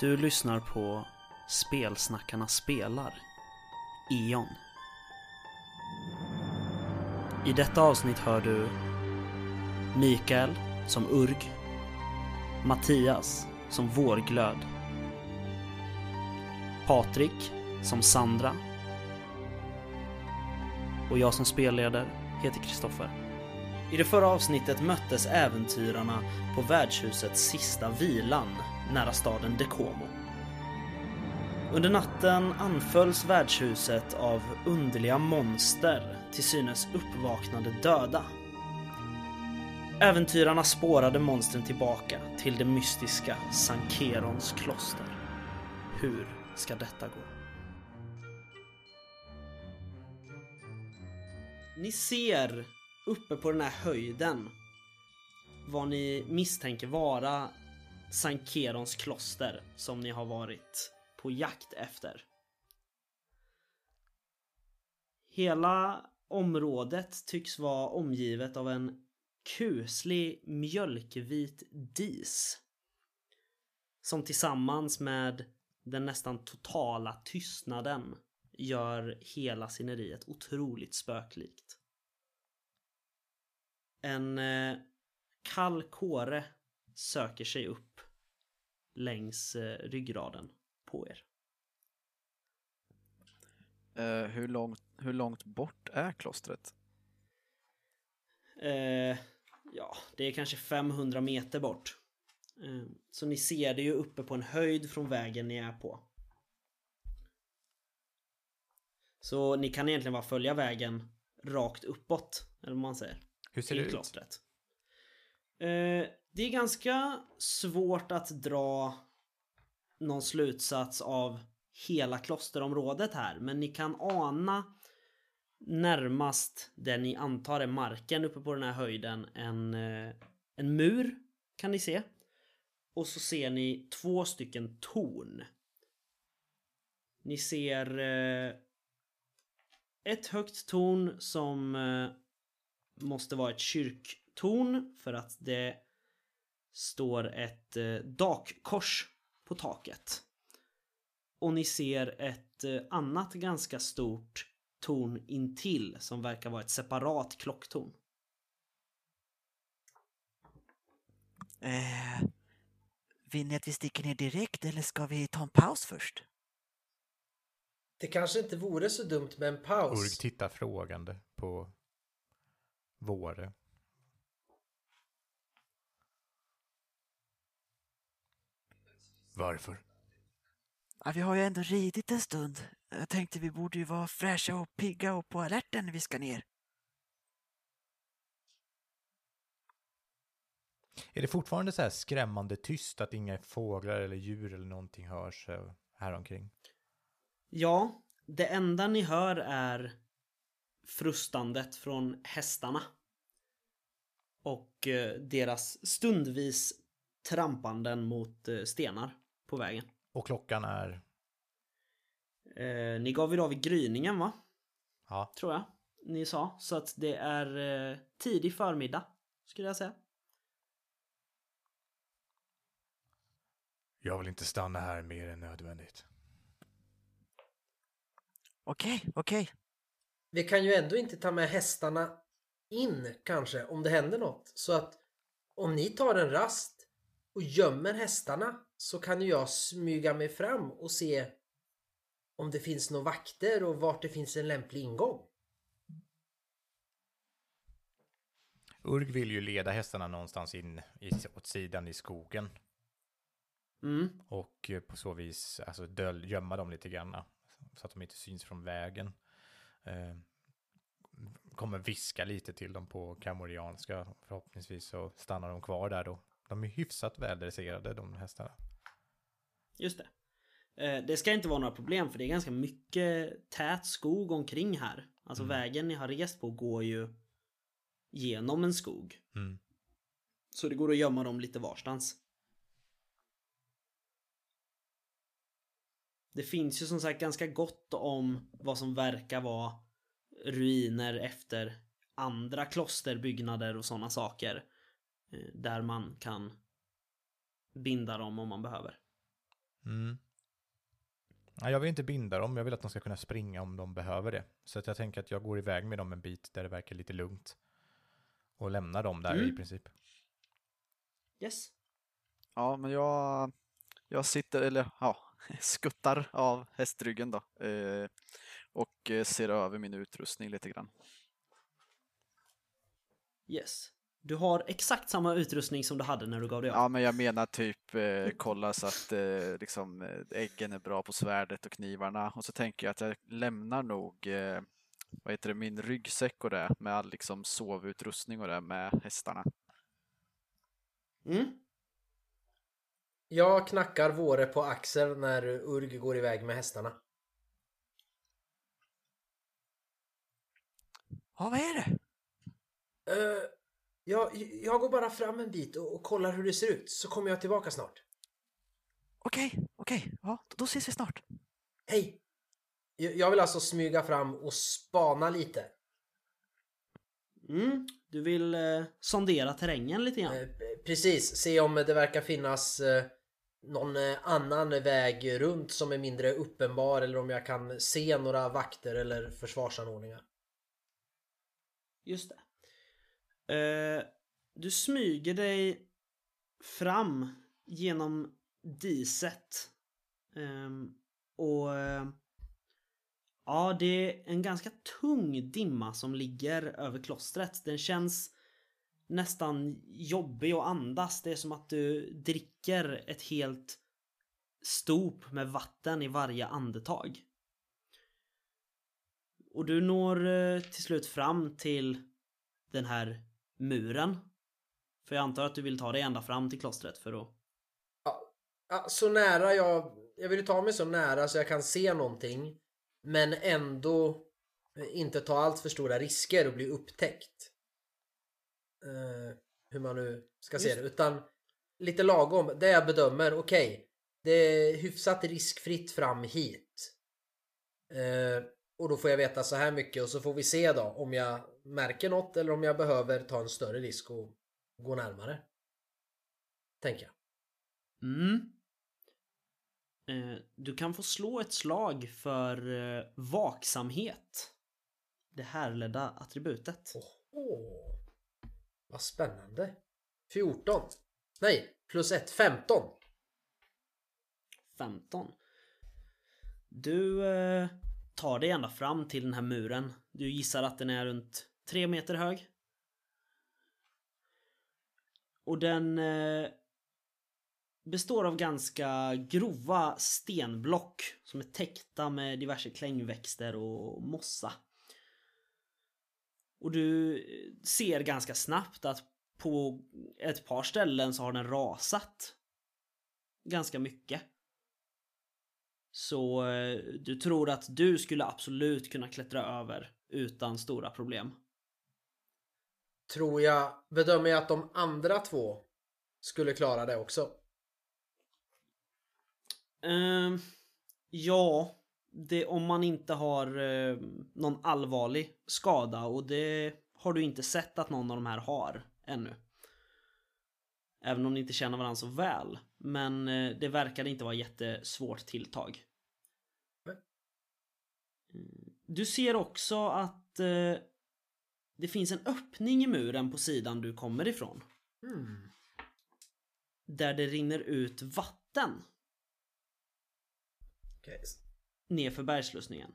Du lyssnar på Spelsnackarna spelar, E.ON. I detta avsnitt hör du Mikael som Urg, Mattias som Vårglöd, Patrik som Sandra. Och jag som spelleder heter Kristoffer. I det förra avsnittet möttes äventyrarna på värdshusets sista vilan nära staden Dekomo. Under natten anfölls värdshuset av underliga monster, till synes uppvaknande döda. Äventyrarna spårade monstren tillbaka till det mystiska Sankerons kloster. Hur ska detta gå? Ni ser uppe på den här höjden vad ni misstänker vara Sankerons kloster som ni har varit på jakt efter. Hela området tycks vara omgivet av en kuslig mjölkvit dis. Som tillsammans med den nästan totala tystnaden gör hela sceneriet otroligt spöklikt. En eh, kall kåre söker sig upp längs eh, ryggraden på er. Eh, hur, långt, hur långt bort är klostret? Eh, ja, det är kanske 500 meter bort. Eh, så ni ser det ju uppe på en höjd från vägen ni är på. Så ni kan egentligen bara följa vägen rakt uppåt, eller vad man säger. Hur ser till det ut? klostret. Eh, det är ganska svårt att dra någon slutsats av hela klosterområdet här, men ni kan ana närmast det ni antar är marken uppe på den här höjden en, eh, en mur kan ni se. Och så ser ni två stycken torn. Ni ser eh, ett högt torn som eh, måste vara ett kyrktorn för att det står ett eh, dakkors på taket. Och ni ser ett eh, annat ganska stort torn intill som verkar vara ett separat klocktorn. Eh, vill ni att vi sticker ner direkt eller ska vi ta en paus först? Det kanske inte vore så dumt med en paus. Urg tittar frågande på Våre. Varför? Ja, vi har ju ändå ridit en stund. Jag tänkte vi borde ju vara fräscha och pigga och på alerten när vi ska ner. Är det fortfarande så här skrämmande tyst att inga fåglar eller djur eller någonting hörs eh, här omkring? Ja, det enda ni hör är frustandet från hästarna. Och eh, deras stundvis trampanden mot eh, stenar på vägen. Och klockan är... Eh, ni gav idag vid gryningen va? Ja, Tror jag. Ni sa. Så att det är eh, tidig förmiddag. Skulle jag säga. jag vill inte stanna här mer än nödvändigt. Okej, okej. Vi kan ju ändå inte ta med hästarna in kanske om det händer något. Så att om ni tar en rast och gömmer hästarna så kan ju jag smyga mig fram och se om det finns några vakter och vart det finns en lämplig ingång. Urg vill ju leda hästarna någonstans in i, åt sidan i skogen. Mm. Och eh, på så vis alltså, döl, gömma dem lite grann. Så att de inte syns från vägen. Eh, kommer viska lite till dem på kamorianska. Förhoppningsvis så stannar de kvar där då. De är hyfsat väldresserade de hästarna. Just det. Eh, det ska inte vara några problem för det är ganska mycket tät skog omkring här. Alltså Mm. vägen ni har rest på går ju genom en skog. Mm. Så det går att gömma dem lite varstans. Det finns ju som sagt ganska gott om vad som verkar vara ruiner efter andra klosterbyggnader och sådana saker. eh, Där man kan binda dem om man behöver. Mm. Ja, jag vill inte binda dem, jag vill att de ska kunna springa om de behöver det. Så att jag tänker att jag går iväg med dem en bit där det verkar lite lugnt. Och lämnar dem där Mm. i princip. Yes. Ja, men jag, jag sitter, eller ja, skuttar av hästryggen då. Eh, och eh, ser över min utrustning lite grann. Yes. Du har exakt samma utrustning som du hade när du gav dig av. Ja, men jag menar typ eh, kolla så att eh, liksom, eh, äggen är bra på svärdet och knivarna. Och så tänker jag att jag lämnar nog eh, vad heter det, min ryggsäck och det med all liksom, sovutrustning och det med hästarna. Mm. Jag knackar Våre på axeln när Urg går iväg med hästarna. Ja, vad är det? Uh, jag, jag går bara fram en bit och, och kollar hur det ser ut, så kommer jag tillbaka snart. Okej, okej. Ja, då ses vi snart. Hej! Jag jag vill alltså smyga fram och spana lite. Mm. Du vill eh, sondera terrängen lite grann. Eh, precis, se om det verkar finnas eh, någon eh, annan väg runt som är mindre uppenbar eller om jag kan se några vakter eller försvarsanordningar. Just det. Eh, du smyger dig fram genom diset. Ehm, och eh, ja, det är en ganska tung dimma som ligger över klostret. Den känns nästan jobbig att andas. Det är som att du dricker ett helt stop med vatten i varje andetag. Och du når eh, till slut fram till den här muren. För jag antar att du vill ta dig ända fram till klostret för att... Ja, så nära jag... Jag vill ta mig så nära så jag kan se någonting. Men ändå inte ta allt för stora risker och bli upptäckt. Eh, hur man nu ska se Just det. Utan lite lagom. Det jag bedömer, okej. det är hyfsat riskfritt fram hit. Eh, och då får jag veta så här mycket och så får vi se då om jag märker något eller om jag behöver ta en större risk och gå närmare. Tänker jag. Mm. Eh, du kan få slå ett slag för eh, vaksamhet. Det härledda attributet. Åh, vad spännande. 14. Nej, plus 1. 15. 15. Du eh, tar dig ända fram till den här muren. Du gissar att den är runt tre meter hög. Och den eh, består av ganska grova stenblock som är täckta med diverse klängväxter och mossa. Och du eh, ser ganska snabbt att på ett par ställen så har den rasat ganska mycket. Så eh, du tror att du skulle absolut kunna klättra över utan stora problem. Tror jag, bedömer jag att de andra två skulle klara det också. Ehm, ja, det, om man inte har eh, någon allvarlig skada och det har du inte sett att någon av de här har ännu. Även om ni inte känner varandra så väl. Men eh, det verkar inte vara jättesvårt tilltag. Mm. Du ser också att eh, det finns en öppning i muren på sidan du kommer ifrån. Hmm. Där det rinner ut vatten Okej. nerför bergslussningen.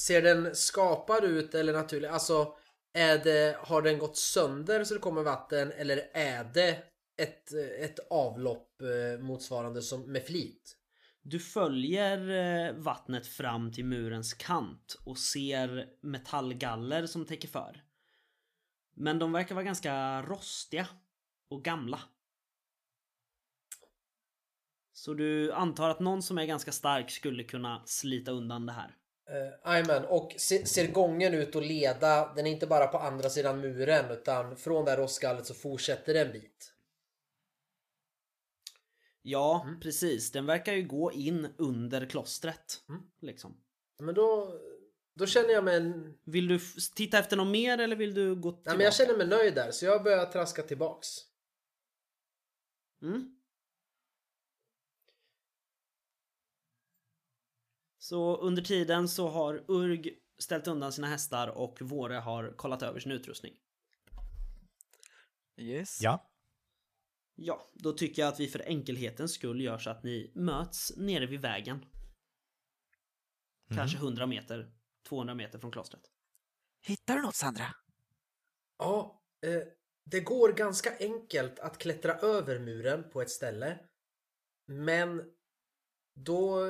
Ser den skapad ut eller naturlig? Alltså, är det, har den gått sönder så det kommer vatten eller är det ett, ett avlopp eh, motsvarande som med flit? Du följer eh, vattnet fram till murens kant och ser metallgaller som täcker för. Men de verkar vara ganska rostiga och gamla. Så du antar att någon som är ganska stark skulle kunna slita undan det här. Eh, Jajamän, och se, ser gången ut att leda, den är inte bara på andra sidan muren utan från det här rostskallet så fortsätter det en bit. Ja, Mm. precis. Den verkar ju gå in under klostret. Mm. Liksom. Men då, då känner jag mig, en, Vill du titta efter något mer eller vill du gå tillbaka? nej, men jag känner mig nöjd där så jag börjar traska tillbaks. Mm. Så under tiden så har Urg ställt undan sina hästar och Våre har kollat över sin utrustning. Yes. Ja. Ja, då tycker jag att vi för enkelhetens skull gör så att ni möts nere vid vägen. Kanske 100 meter, 200 meter från klostret. Hittar du något Sandra? Ja, eh, det går ganska enkelt att klättra över muren på ett ställe. Men då,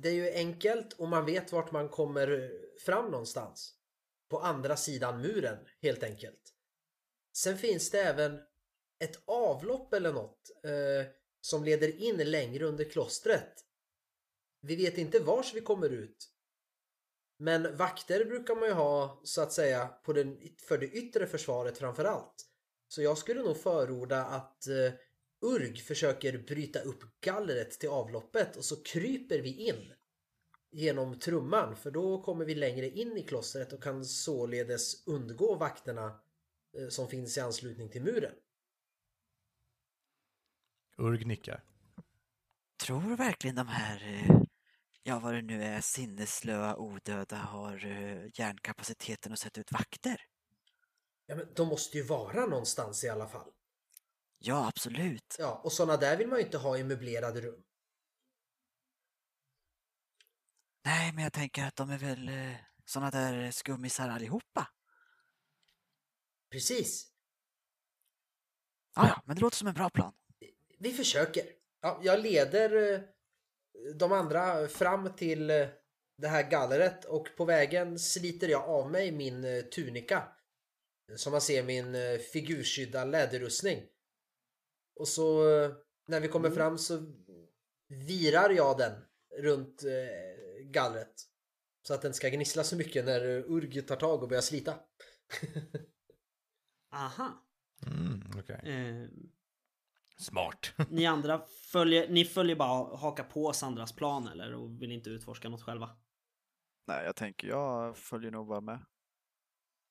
det är ju enkelt och man vet vart man kommer fram någonstans. På andra sidan muren, helt enkelt. Sen finns det även ett avlopp eller något eh, som leder in längre under klostret. Vi vet inte vars vi kommer ut. Men vakter brukar man ju ha så att säga på den, för det yttre försvaret framför allt. Så jag skulle nog förorda att eh, Urg försöker bryta upp gallret till avloppet och så kryper vi in genom trumman för då kommer vi längre in i klostret och kan således undgå vakterna eh, som finns i anslutning till muren. Urg nickar. Tror verkligen de här, eh, ja vad det nu är, sinneslöa odöda har eh, hjärnkapaciteten att sätta ut vakter? Ja, men de måste ju vara någonstans i alla fall. Ja, absolut. Ja, och sådana där vill man ju inte ha i möblerade rum. Nej, men jag tänker att de är väl eh, såna där skummisar allihopa. Precis. Ja, men det låter som en bra plan. Vi försöker. Ja, jag leder eh, de andra fram till eh, det här gallret och på vägen sliter jag av mig min eh, tunika. Som man ser min figurskydda läderrustning. Och så när vi kommer fram så virar jag den runt gallret. Så att den ska gnissla så mycket när Urg tar tag och börjar slita. Aha. Mm, okej. Eh, Smart. ni andra följer, ni följer bara haka på Sandras plan eller och vill inte utforska något själva? Nej, jag tänker jag följer nog bara med.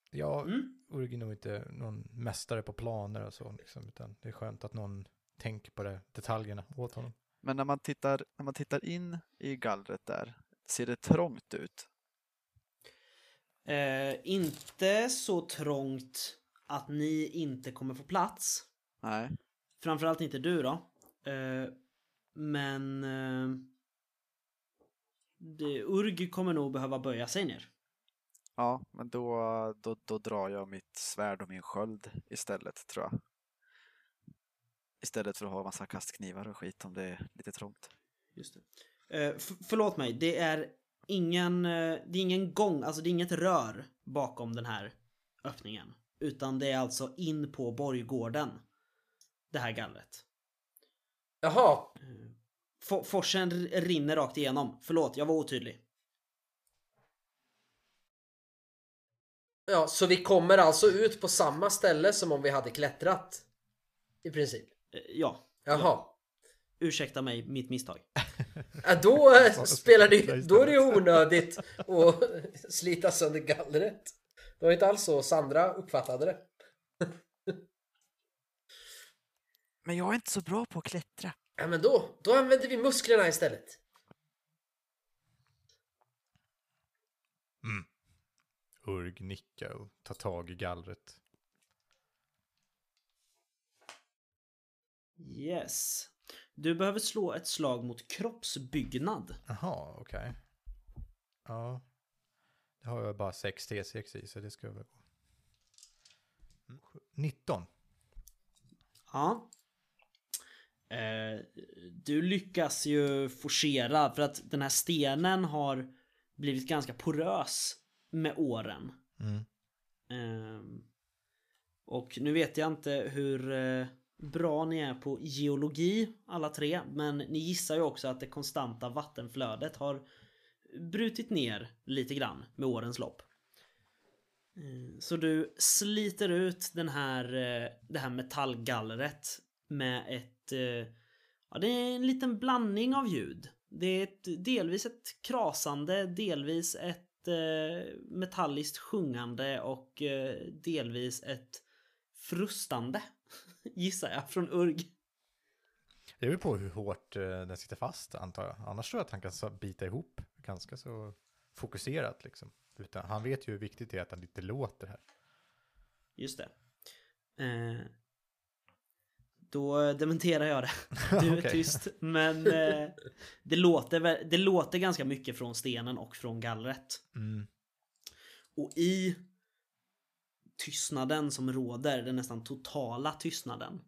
Ja, Mm. Är nog inte någon mästare på planer och så, liksom, utan det är skönt att någon tänker på det, detaljerna åt honom. Men när man tittar, när man tittar in i gallret där, ser det trångt ut? Eh, inte så trångt att ni inte kommer få plats. Nej. Framförallt inte du då. Eh, men... Eh, Urg kommer nog behöva böja sig ner. Ja, men då, då, då drar jag mitt svärd och min sköld istället, tror jag. Istället för att ha massa kastknivar och skit om det är lite trångt. Just det. Eh, förlåt mig, det är ingen, eh, det är ingen gång, alltså det är inget rör bakom den här öppningen. Utan det är alltså in på borggården. Det här gallret. Jaha, F- forsen r- rinner rakt igenom. Förlåt, jag var otydlig. ja, så vi kommer alltså ut på samma ställe som om vi hade klättrat. I princip. Eh, ja, Jaha. ursäkta mig, mitt misstag. Ja, då eh, spelar det då är det onödigt att slita sönder gallret. Det var inte alls så Sandra uppfattade det. Men jag är inte så bra på att klättra. Ja men då, då använder vi musklerna istället. Urg nickar och tar tag i gallret. Yes. Du behöver slå ett slag mot kroppsbyggnad. Jaha, okej. Ja. Det har jag bara 6 T6 i, så det ska väl gå. Mm, 19. Ja. Eh, du lyckas ju forcera för att den här stenen har blivit ganska porös med åren. Mm. Ehm, och nu vet jag inte hur eh, bra ni är på geologi alla tre. Men ni gissar ju också att det konstanta vattenflödet har brutit ner lite grann med årens lopp. Eh, Så du sliter ut den här, eh, det här metallgallret med ett... eh, Ja, det är en liten blandning av ljud. Det är ett, delvis ett krasande, delvis ett eh, metalliskt sjungande och eh, delvis ett frustande. Gissar jag, från Urg. Det beror på hur hårt eh, den sitter fast, antar jag. Annars tror jag att han kan bita ihop ganska så fokuserat liksom. Utan han vet ju hur viktigt det är att han inte låter här. Just det. Då dementerar jag det. Du är Okej. tyst. Men eh, det, låter, det låter ganska mycket från stenen och från gallret. Mm. Och i tystnaden som råder, den nästan totala tystnaden,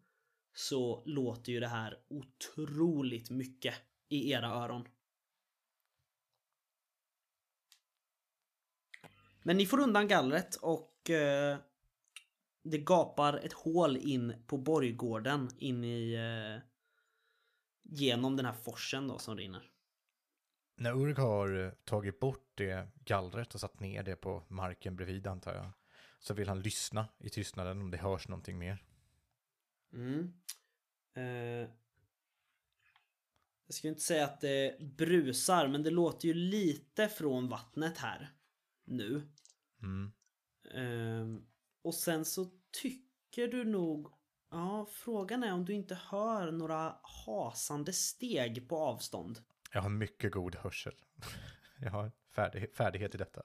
så låter ju det här otroligt mycket i era öron. Men ni får undan gallret och eh, det gapar ett hål in på borggården in i eh, genom den här forsen då som rinner. När Urg har eh, tagit bort det gallret och satt ner det på marken bredvid antar jag. Så vill han lyssna i tystnaden om det hörs någonting mer. Mm. Eh, jag skulle inte säga att det brusar, men det låter ju lite från vattnet här. Nu. Mm. Eh, och sen så tycker du nog... Ja, frågan är om du inte hör några hasande steg på avstånd. Jag har mycket god hörsel. Jag har färdig, färdighet i detta.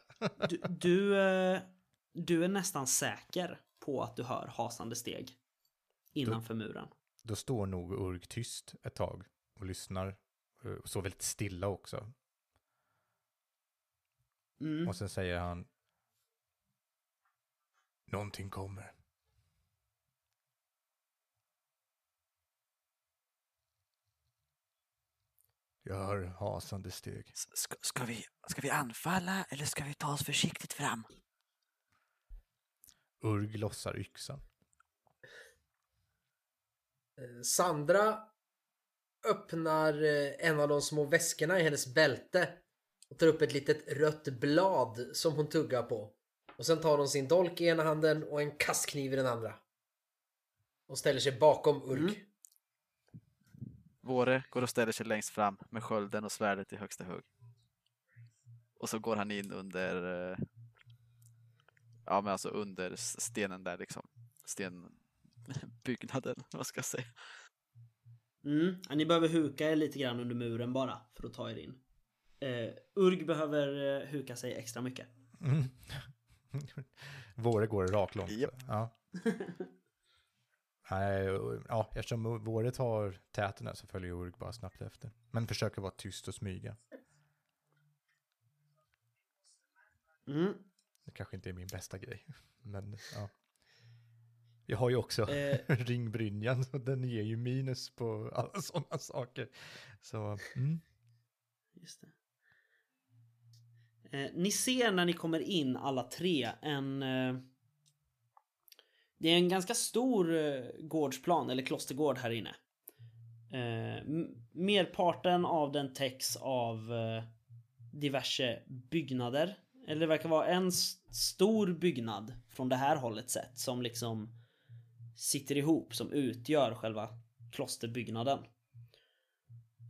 Du, du, eh, du är nästan säker på att du hör hasande steg innanför muren. Då står nog Urg tyst ett tag och lyssnar. eh, Och så väldigt stilla också. Mm. Och sen säger han Någonting kommer. Jag hör hasande steg. S- Ska, ska, vi, ska vi anfalla eller ska vi ta oss försiktigt fram? Urg lossar yxan. Eh, Sandra öppnar eh, en av de små väskorna i hennes bälte och tar upp ett litet rött blad som hon tuggar på. Och sen tar hon sin dolk i ena handen och en kastkniv i den andra. Och ställer sig bakom Urk. Mm. Våre går och ställer sig längst fram med skölden och svärdet i högsta hugg. Och så går han in under, eh, ja men alltså under stenen där liksom. Stenbyggnaden, vad ska jag säga. Mm. ja, Ni behöver huka er lite grann under muren bara för att ta er in. Eh, Urg behöver eh, huka sig extra mycket. Mm. Våre går raklångt. Japp. Ja. Nej, ja, eftersom Våre tar täterna så följer Urg bara snabbt efter. Men försöker vara tyst och smyga. Mm. Det kanske inte är min bästa grej. Men ja. Jag har ju också Eh. ringbrynjan, så den ger ju minus på alla sådana saker. Så, mm. Just det. Eh, ni ser när ni kommer in alla tre en... Eh, det är en ganska stor eh, gårdsplan, eller klostergård här inne. Eh, merparten av den täcks av eh, diverse byggnader. Eller det verkar vara en st stor byggnad från det här hållet sett som liksom sitter ihop, som utgör själva klosterbyggnaden.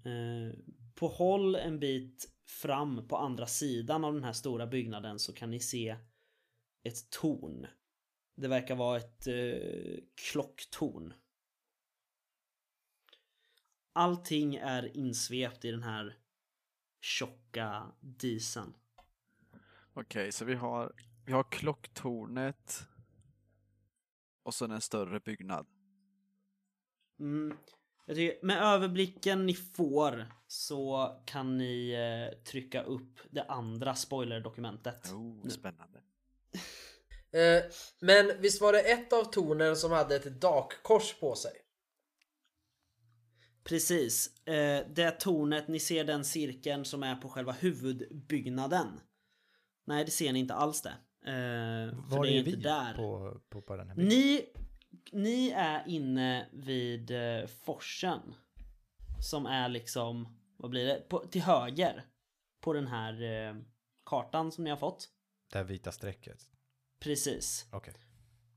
Eh, på håll en bit fram på andra sidan av den här stora byggnaden så kan ni se ett torn. Det verkar vara ett eh, klocktorn. Allting är insvept i den här tjocka disen. Okej, så vi har, vi har klocktornet och sen en större byggnad. Mm. Jag tycker, med överblicken ni får så kan ni eh, trycka upp det andra spoilerdokumentet. Oh, nu. spännande. Eh, men visst var det ett av tornen som hade ett dakkors på sig? Precis. Eh, det tornet, ni ser den cirkeln som är på själva huvudbyggnaden. Nej, det ser ni inte alls det. Eh, för Var det är är inte vi där. på, på, på den här bilden? Ni, ni är inne vid eh, forsen. Som är liksom, vad blir det? På, till höger. På den här eh, kartan som ni har fått. Det här vita strecket? Precis. Okej.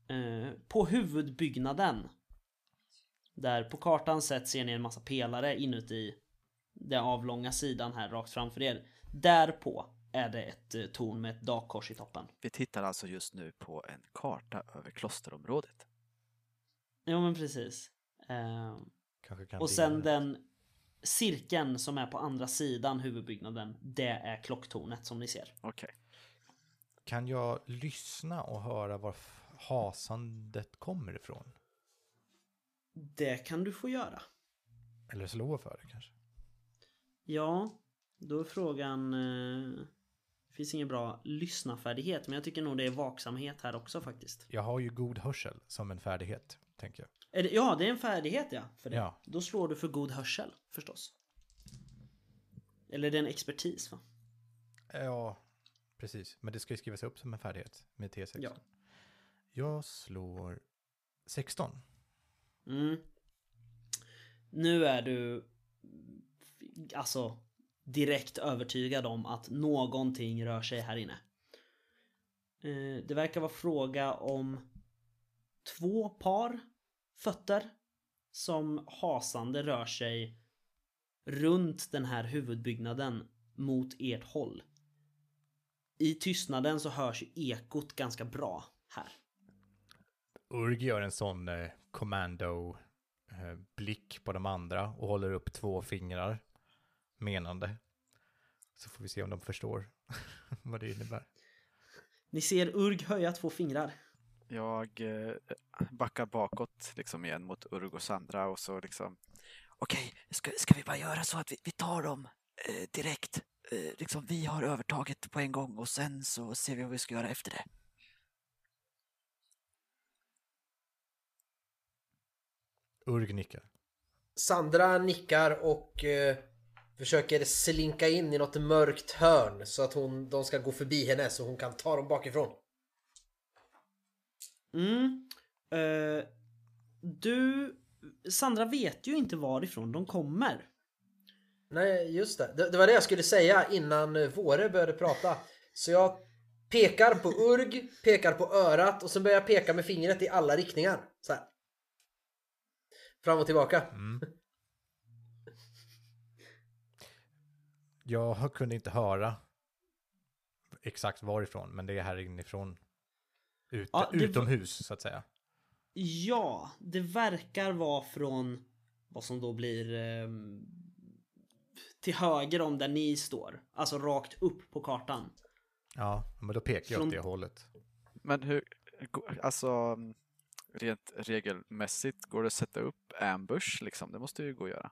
Eh, på huvudbyggnaden. Där på kartan sett ser ni en massa pelare inuti den avlånga sidan här rakt framför er. Därpå är det ett torn med ett dakkors i toppen. Vi tittar alltså just nu på en karta över klosterområdet. Jo men precis. Eh, Kanske kan och sen det. den cirkeln som är på andra sidan huvudbyggnaden, det är klocktornet som ni ser. Okej. Kan jag lyssna och höra var hasandet kommer ifrån? Det kan du få göra. Eller slå för det kanske? Ja, då är frågan... Eh, det finns ingen bra lyssnarfärdighet, men jag tycker nog det är vaksamhet här också faktiskt. Jag har ju god hörsel som en färdighet, tänker jag. Det, ja, det är en färdighet ja. För det. Ja. Då slår du för god hörsel, förstås. Eller det är en expertis va? Ja, precis. Men det ska ju skrivas upp som en färdighet med T6. Ja. Jag slår 16. Mm. Nu är du alltså direkt övertygad om att någonting rör sig här inne. Eh, Det verkar vara fråga om två par fötter som hasande rör sig runt den här huvudbyggnaden mot ert håll. I tystnaden så hörs ekot ganska bra här. Urg gör en sån eh, commando eh, blick på de andra och håller upp två fingrar menande. Så får vi se om de förstår vad det innebär. Ni ser Urg höja två fingrar. Jag eh, backar bakåt liksom igen mot Urg och Sandra och så liksom Okej, ska, ska vi bara göra så att vi, vi tar dem eh, direkt? Eh, liksom vi har övertaget på en gång och sen så ser vi vad vi ska göra efter det. Urg nickar. Sandra nickar och eh, försöker slinka in i något mörkt hörn så att hon, de ska gå förbi henne så hon kan ta dem bakifrån. Mm. Eh, du... Sandra vet ju inte varifrån de kommer. Nej, just det. det. Det var det jag skulle säga innan eh, Våre började prata. Så jag pekar på Urg, pekar på örat och sen börjar jag peka med fingret i alla riktningar. Så här. Fram och tillbaka. Mm. Jag kunde inte höra exakt varifrån, men det är här inifrån. Ute, Ja, utomhus, så att säga. Ja, det verkar vara från vad som då blir ehm, till höger om där ni står. Alltså rakt upp på kartan. Ja, men då pekar jag Från- åt det hållet. Men hur, alltså rent regelmässigt, går det att sätta upp ambush liksom? Det måste ju gå att göra.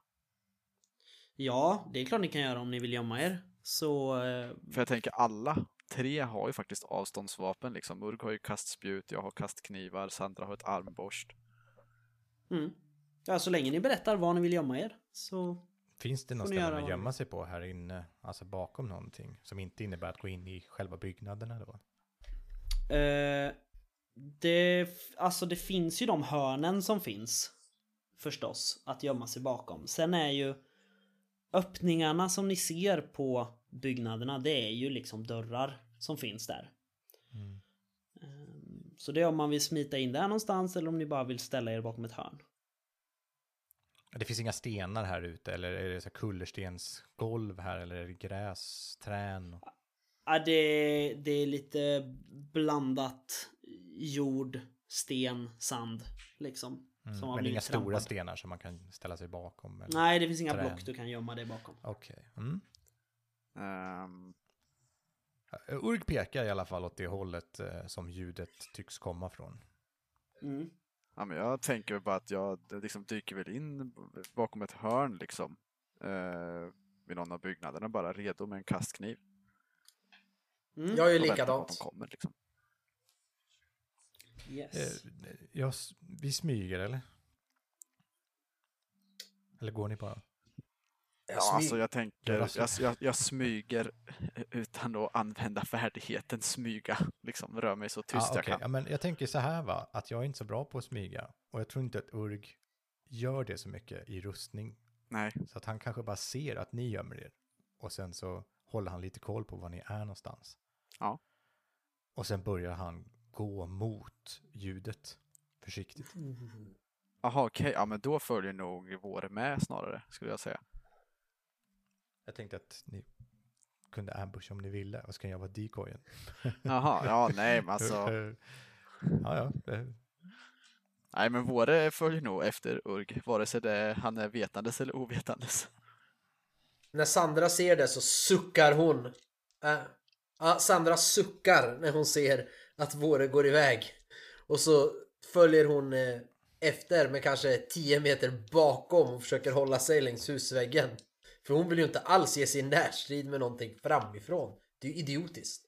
Ja, det är klart ni kan göra om ni vill gömma er. Så... eh, För jag tänker alla tre har ju faktiskt avståndsvapen liksom. Urg har ju kastspjut, jag har kastknivar, Sandra har ett armborst. Mm. Ja, så länge ni berättar var ni vill gömma er. Så... Finns det något ni ställe göra att gömma sig på här inne, alltså bakom någonting, som inte innebär att gå in i själva byggnaderna då? Eh, det, alltså det finns ju de hörnen som finns. Förstås, att gömma sig bakom. Sen är ju öppningarna som ni ser på byggnaderna, det är ju liksom dörrar som finns där. Mm. Eh, Så det är om man vill smita in där någonstans eller om ni bara vill ställa er bakom ett hörn. Det finns inga stenar här ute, eller är det så här kullerstensgolv här, eller är det gräs, trän? Ja, det, det är lite blandat jord, sten, sand liksom. Mm. Men inga blivit stora trampad. stenar som man kan ställa sig bakom? Eller? Nej, det finns inga Trän. block du kan gömma dig bakom. Okej. Mm. Ehm, Urg pekar i alla fall åt det hållet eh, som ljudet tycks komma från. Mm. ja, men jag tänker bara att jag liksom dyker väl in bakom ett hörn liksom. Eh, vid någon av byggnaderna bara redo med en kastkniv. Mm. Jag är ju likadant. de kommer liksom. Yes. Eh, jag, vi smyger eller? Eller går ni bara? Ja, smyg- alltså jag tänker, Ja, alltså- jag, jag, jag smyger utan att använda färdigheten smyga. Liksom rör mig så tyst ah, jag okej. kan. Ja, men jag tänker så här va, att jag är inte så bra på att smyga. Och jag tror inte att Urg gör det så mycket i rustning. Nej, Så att han kanske bara ser att ni gömmer er. Och sen så håller han lite koll på var ni är någonstans. Ja. Och sen börjar han gå mot ljudet. Försiktigt. jaha okej, ja men då följer nog vår med snarare, skulle jag säga. Jag tänkte att ni kunde ambush om ni ville. Och så kan jag vara decoyen. Jaha, ja nej men alltså, ja, ja. nej men våre följer nog efter Urg, vare sig det, han är vetandes eller ovetandes. när Sandra ser det så suckar hon. Äh, Sandra suckar när hon ser att Våre går iväg. Och så följer hon eh, efter med kanske 10 meter bakom och försöker hålla sig längs husväggen. För hon vill ju inte alls ge sig i närstrid med någonting framifrån. Det är ju idiotiskt.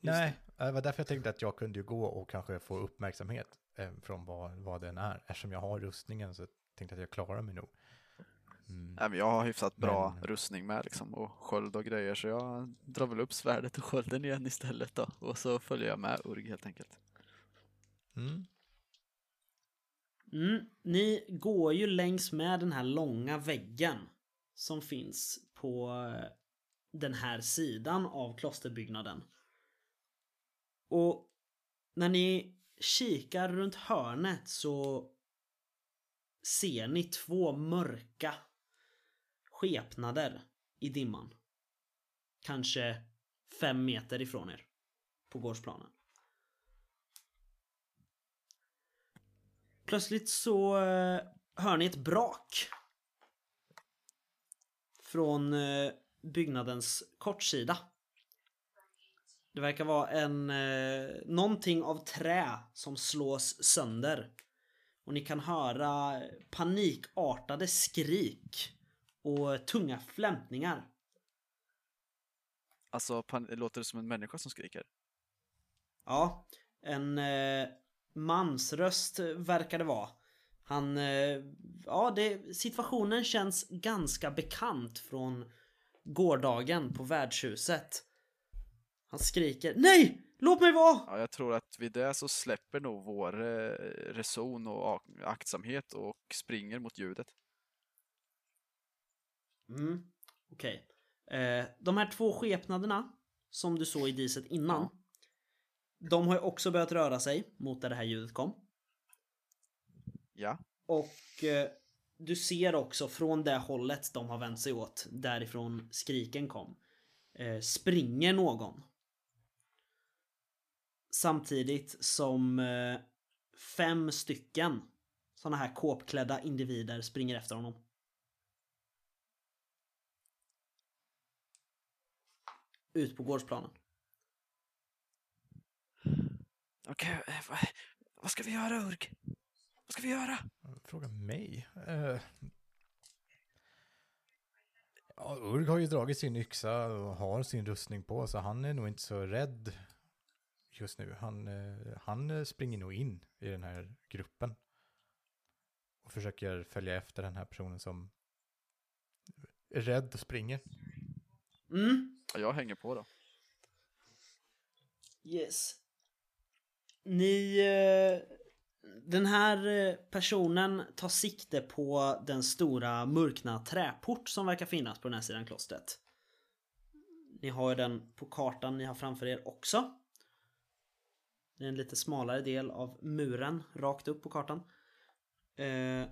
Nej, det var därför jag tänkte att jag kunde ju gå och kanske få uppmärksamhet eh, från vad, vad den är. Eftersom jag har rustningen så tänkte jag att jag klarar mig nog. Mm. Nej, men jag har hyfsat bra Men- rustning med liksom och sköld och grejer så jag drar väl upp svärdet och skölden igen istället då och så följer jag med Urg helt enkelt. Mm. Mm, ni går ju längs med den här långa väggen som finns på eh, den här sidan av klosterbyggnaden. Och när ni kikar runt hörnet så ser ni två mörka skepnader i dimman. Kanske fem meter ifrån er på gårdsplanen. Plötsligt så eh, hör ni ett brak. Från eh, byggnadens kortsida. Det verkar vara en eh, någonting av trä som slås sönder. Och ni kan höra panikartade skrik och tunga flämtningar. Alltså låter det som en människa som skriker? Ja, en eh, mansröst verkar det vara. Han, eh, ja det, situationen känns ganska bekant från gårdagen på värdshuset. Han skriker Nej! Låt mig vara! Ja, jag tror att vid det så släpper nog vår eh, reson och ak- aktsamhet och springer mot ljudet. Mm, okej. Eh, de här två skepnaderna som du såg i diset innan. De har ju också börjat röra sig mot där det här ljudet kom. Ja, Och eh, du ser också från det hållet de har vänt sig åt, därifrån skriken kom, eh, springer någon. Samtidigt som eh, fem stycken sådana här kåpklädda individer springer efter honom. Ut på gårdsplanen. Okej, eh, vad, vad ska vi göra Urg? Vad ska vi göra? Fråga mig? Uh, ja, Urg har ju dragit sin yxa och har sin rustning på, så han är nog inte så rädd just nu. Han, eh, han springer nog in i den här gruppen. Och försöker följa efter den här personen som är rädd och springer. Mm, Ja, jag hänger på då. Yes. Ni... Eh, den här eh, personen tar sikte på den stora mörkna träport som verkar finnas på den här sidan klostret. Ni har ju den på kartan ni har framför er också. Det är en lite smalare del av muren rakt upp på kartan. Eh,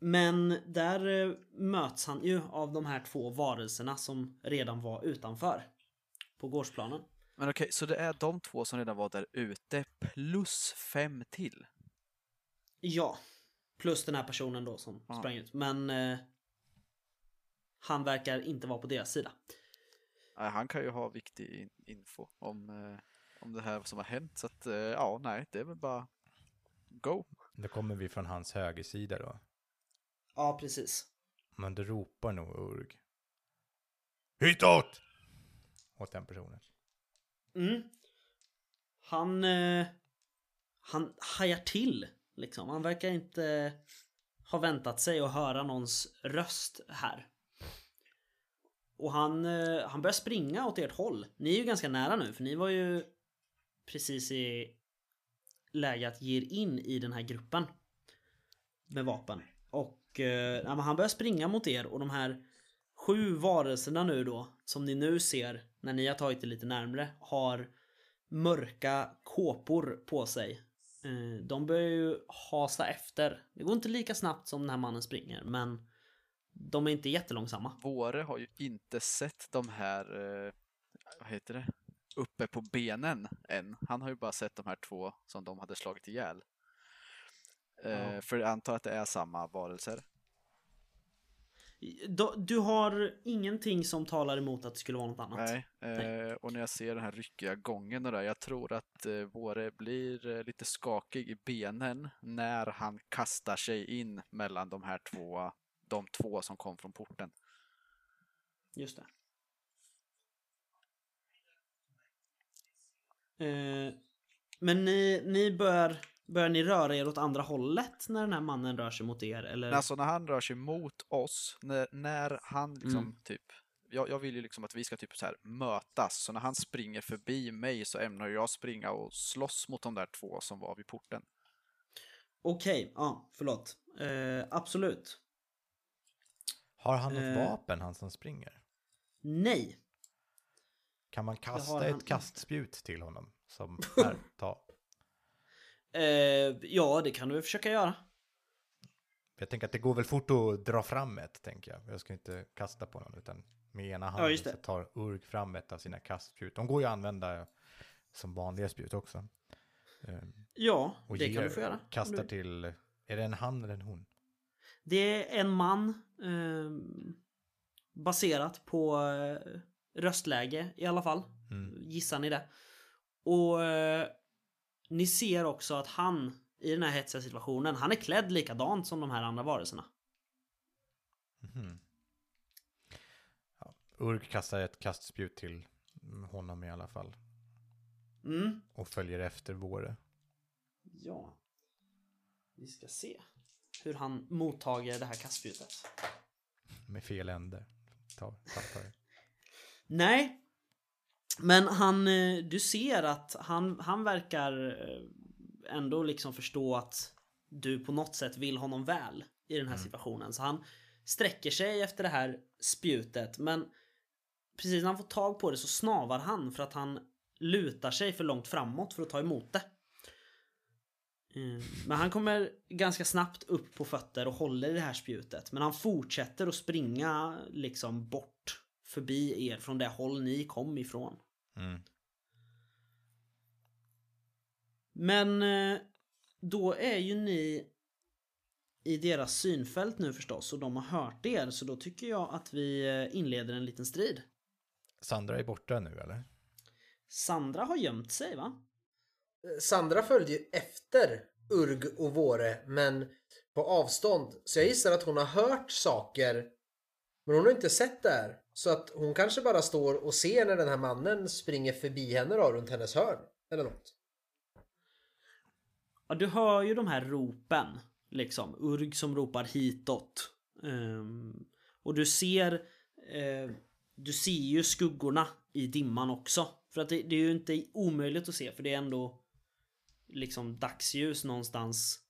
men där möts han ju av de här två varelserna som redan var utanför. På gårdsplanen. Men okej, så det är de två som redan var där ute plus fem till? Ja. Plus den här personen då som Ja. sprang ut. Men eh, han verkar inte vara på deras sida. Nej, han kan ju ha viktig in- info om, eh, om det här som har hänt. Så att, eh, ja, nej, det är väl bara go. Då kommer vi från hans högersida då. Ja, precis. Men då ropar nog Urg. Hitåt! Åt den personen. Mm. Han... Eh, han hajar till. Liksom. Han verkar inte ha väntat sig att höra någons röst här. Och han, eh, han börjar springa åt ert håll. Ni är ju ganska nära nu för ni var ju precis i läge att ge er in i den här gruppen. Med vapen. Och eh, han börjar springa mot er och de här sju varelserna nu då som ni nu ser när ni har tagit det lite närmre har mörka kåpor på sig. Eh, De börjar ju hasa efter. Det går inte lika snabbt som den här mannen springer men de är inte jättelångsamma. Våre har ju inte sett de här, eh, vad heter det, uppe på benen än. Han har ju bara sett de här två som de hade slagit ihjäl. Eh, Ja. För jag antar att det är samma varelser. Du har ingenting som talar emot att det skulle vara något annat? Nej, Nej. eh, och när jag ser den här ryckiga gången och där, jag tror att eh, Våre blir eh, lite skakig i benen när han kastar sig in mellan de här två, de två som kom från porten. Just det. Men ni, ni bör, bör ni röra er åt andra hållet när den här mannen rör sig mot er? Eller? Alltså när han rör sig mot oss, när, när han liksom Mm. typ jag, jag vill ju liksom att vi ska typ så här mötas, så när han springer förbi mig så ämnar jag springa och slåss mot de där två som var vid porten. Okej, ja, förlåt. Eh, absolut. Har han något Eh. vapen, han som springer? Nej. Kan man kasta han ett kastspjut till honom? Som här, ta. Eh, ja, det kan du försöka göra. Jag tänker att det går väl fort att dra fram ett, tänker jag. Jag ska inte kasta på någon, utan med ena handen det. så tar Urg fram ett av sina kastspjut. De går ju att använda som vanliga spjut också. Eh, Ja, Och det kan ger- du få göra. Kastar till, är det en han eller en hon? Det är en man ehm, baserat på eh, röstläge i alla fall. Mm. Gissar ni det? Och eh, ni ser också att han i den här hetsiga situationen, han är klädd likadant som de här andra varelserna. Mhm. Ja, Urg kastar ett kastspjut till honom i alla fall. Mm. Och följer efter Våre. Ja. Vi ska se hur han mottager det här kastspjutet. Med fel ände. Ta, tappar. Nej. Men han, eh, du ser att han, han verkar eh, ändå liksom förstå att du på något sätt vill honom väl i den här situationen. Så han sträcker sig efter det här spjutet men precis när han får tag på det så snavar han för att han lutar sig för långt framåt för att ta emot det. Mm, Men han kommer ganska snabbt upp på fötter och håller i det här spjutet. Men han fortsätter att springa liksom bort förbi er från det håll ni kom ifrån. Mm. Men eh, då är ju ni i deras synfält nu förstås och de har hört er så då tycker jag att vi eh, inleder en liten strid. Sandra är borta nu eller? Sandra har gömt sig va? Sandra följde ju efter Urg och Våre men på avstånd. Så jag gissar att hon har hört saker men hon har inte sett det här. Så att hon kanske bara står och ser när den här mannen springer förbi henne då runt hennes hörn. Eller något. Ja, du hör ju de här ropen. Liksom. Urg som ropar hitåt. Ehm, och du ser... eh, du ser ju skuggorna i dimman också. För att det, det är ju inte omöjligt att se för det är ändå liksom dagsljus någonstans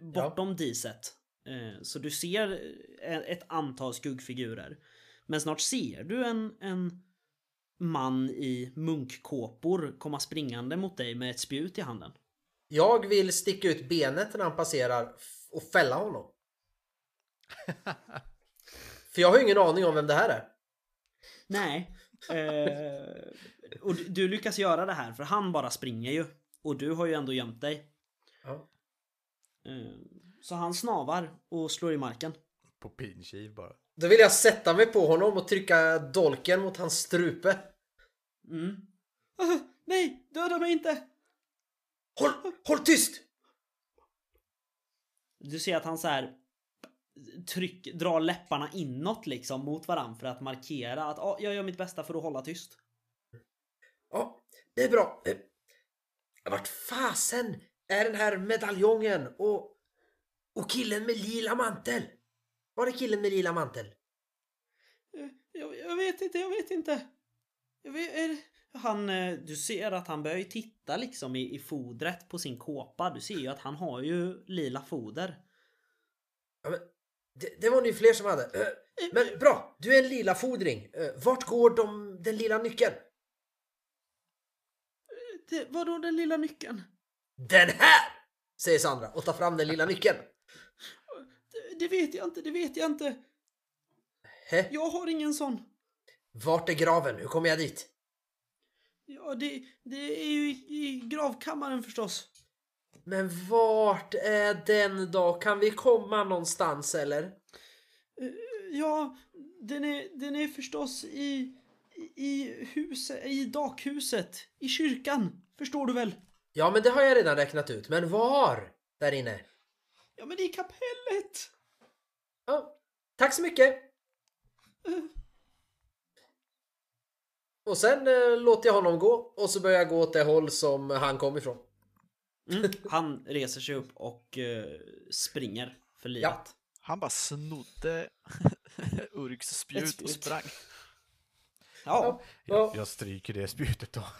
bortom diset. Eh, så du ser eh, ett antal skuggfigurer. Men snart ser du en, en man i munkkåpor komma springande mot dig med ett spjut i handen. Jag vill sticka ut benet när han passerar och fälla honom. För jag har ju ingen aning om vem det här är. Nej. Eh, och du, du lyckas göra det här för han bara springer ju. Och du har ju ändå gömt dig. Ja. Eh, så han snavar och slår i marken. På pinkiv bara. Då vill jag sätta mig på honom och trycka dolken mot hans strupe. Mm. Ah, nej, döda mig inte! Håll, håll tyst! Du ser att han så här tryck, drar läpparna inåt liksom mot varann för att markera att ah, jag gör mitt bästa för att hålla tyst. Ja, det är bra. Eh, Vart fasen är den här medaljongen och, och killen med lila mantel? Var är killen med lila mantel? Eh, Jag, jag vet inte, jag vet inte. Jag vet, är, han, eh, du ser att han börjar ju titta liksom i, i fodret på sin kåpa. Du ser ju att han har ju lila foder. Ja, men, det, det var ni fler som hade. Eh, Men bra, du är en lila fodring. Vart går de, den lila nyckeln? Det, vadå den lilla nyckeln? Den här! Säger Sandra och tar fram den lilla nyckeln. Det, vet jag inte, det vet jag inte. Hä? Jag har ingen sån. Vart är graven? Hur kommer jag dit? Ja, det, det är ju i, gravkammaren förstås. Men vart är den då? Kan vi komma någonstans eller? Ja, den är, den är förstås i, i huset, i dakhuset, i kyrkan. Förstår du väl? Ja, men det har jag redan räknat ut. Men var där inne? Ja, men i kapellet. Ja, tack så mycket. Och sen eh, låter jag honom gå och så börjar jag gå åt det håll som han kom ifrån. Mm. Han reser sig upp och eh, springer för livet. Ja. Han bara snodde Urgs spjut och sprang. Ja, Jag, Ja. jag stryker det spjutet då.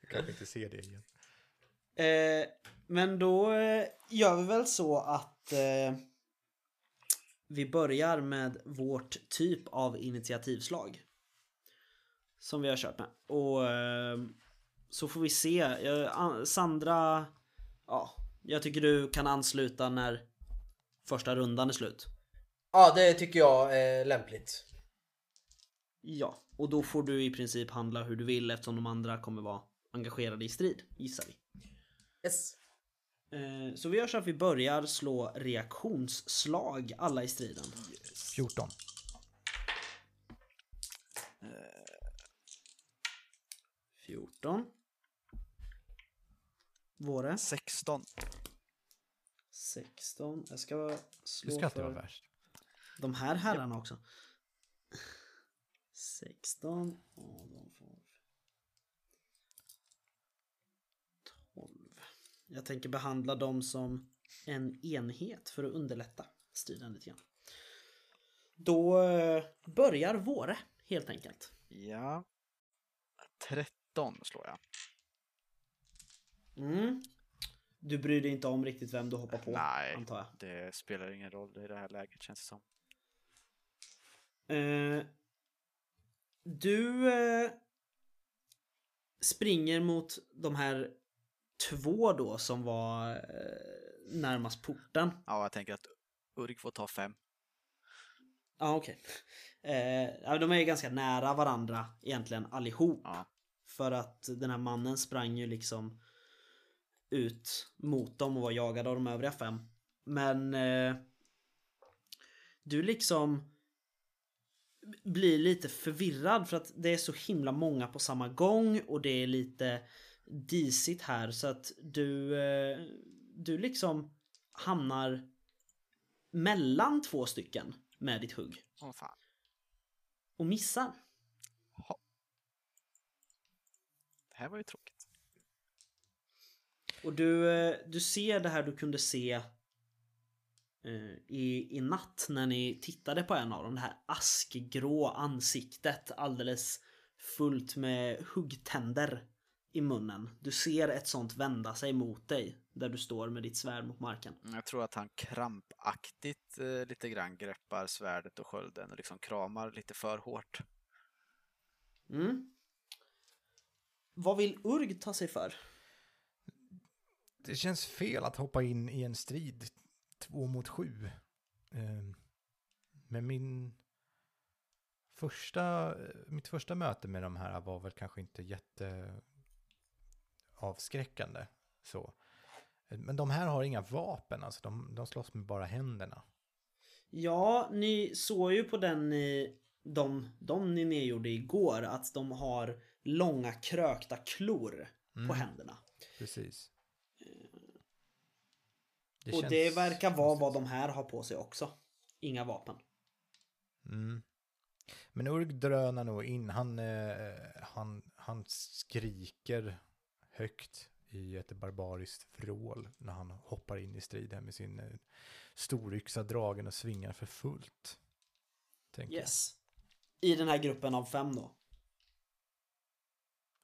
Jag kanske inte ser det igen. Eh, men då eh, gör vi väl så att eh, vi börjar med vårt typ av initiativslag. Som vi har kört med. Och eh, så får vi se. Eh, An- Sandra, ja, jag tycker du kan ansluta när första rundan är slut. Ja, det tycker jag är lämpligt. Ja, och då får du i princip handla hur du vill eftersom de andra kommer vara engagerade i strid, gissar vi. Yes. Eh, Så vi gör så att vi börjar slå reaktionsslag alla i striden. 14. Eh, 14. Våre. 16. 16. Jag ska Du slå ska inte vara för värst. de här herrarna också. 16. Och de får 12. Jag tänker behandla dem som en enhet för att underlätta striden lite grann. Då eh, börjar våre helt enkelt. Ja. 13 slår jag. Mm. Du bryr dig inte om riktigt vem du hoppar på Nej. antar jag. Det spelar ingen roll i det här läget känns det som. Eh, du eh, springer mot de här två då som var eh, närmast porten. Ja, jag tänker att Urg får ta fem. Ja okej. Eh, ja, de är ju ganska nära varandra egentligen allihop. Ja. För att den här mannen sprang ju liksom ut mot dem och var jagad av de övriga fem. Men eh, du liksom blir lite förvirrad för att det är så himla många på samma gång och det är lite disigt här så att du eh, du liksom hamnar mellan två stycken med ditt hugg Åh fan. och missar. Det här var ju tråkigt. Och du, eh, du ser det här du kunde se eh, i, i natt när ni tittade på en av dem. Det här askgrå ansiktet alldeles fullt med huggtänder i munnen. Du ser ett sånt vända sig mot dig där du står med ditt svärd mot marken. Jag tror att han krampaktigt eh, lite grann greppar svärdet och skölden och liksom kramar lite för hårt. Mm. Vad vill Urg ta sig för? Det känns fel att hoppa in i en strid två mot sju. Eh, Men min första, mitt första möte med de här var väl kanske inte jätte avskräckande. Så. Men de här har inga vapen, alltså de, de slåss med bara händerna. Ja, ni såg ju på den ni, de, de ni nedgjorde igår att de har långa krökta klor på Mm. händerna. Precis. Det och det verkar vara vad de här har på sig också. Inga vapen. Mm. Men Urg drönar nog in. Han, eh, han, han skriker högt i ett barbariskt vrål när han hoppar in i striden med sin eh, storyxa dragen och svingar för fullt. Tänker jag. Yes. I den här gruppen av fem då.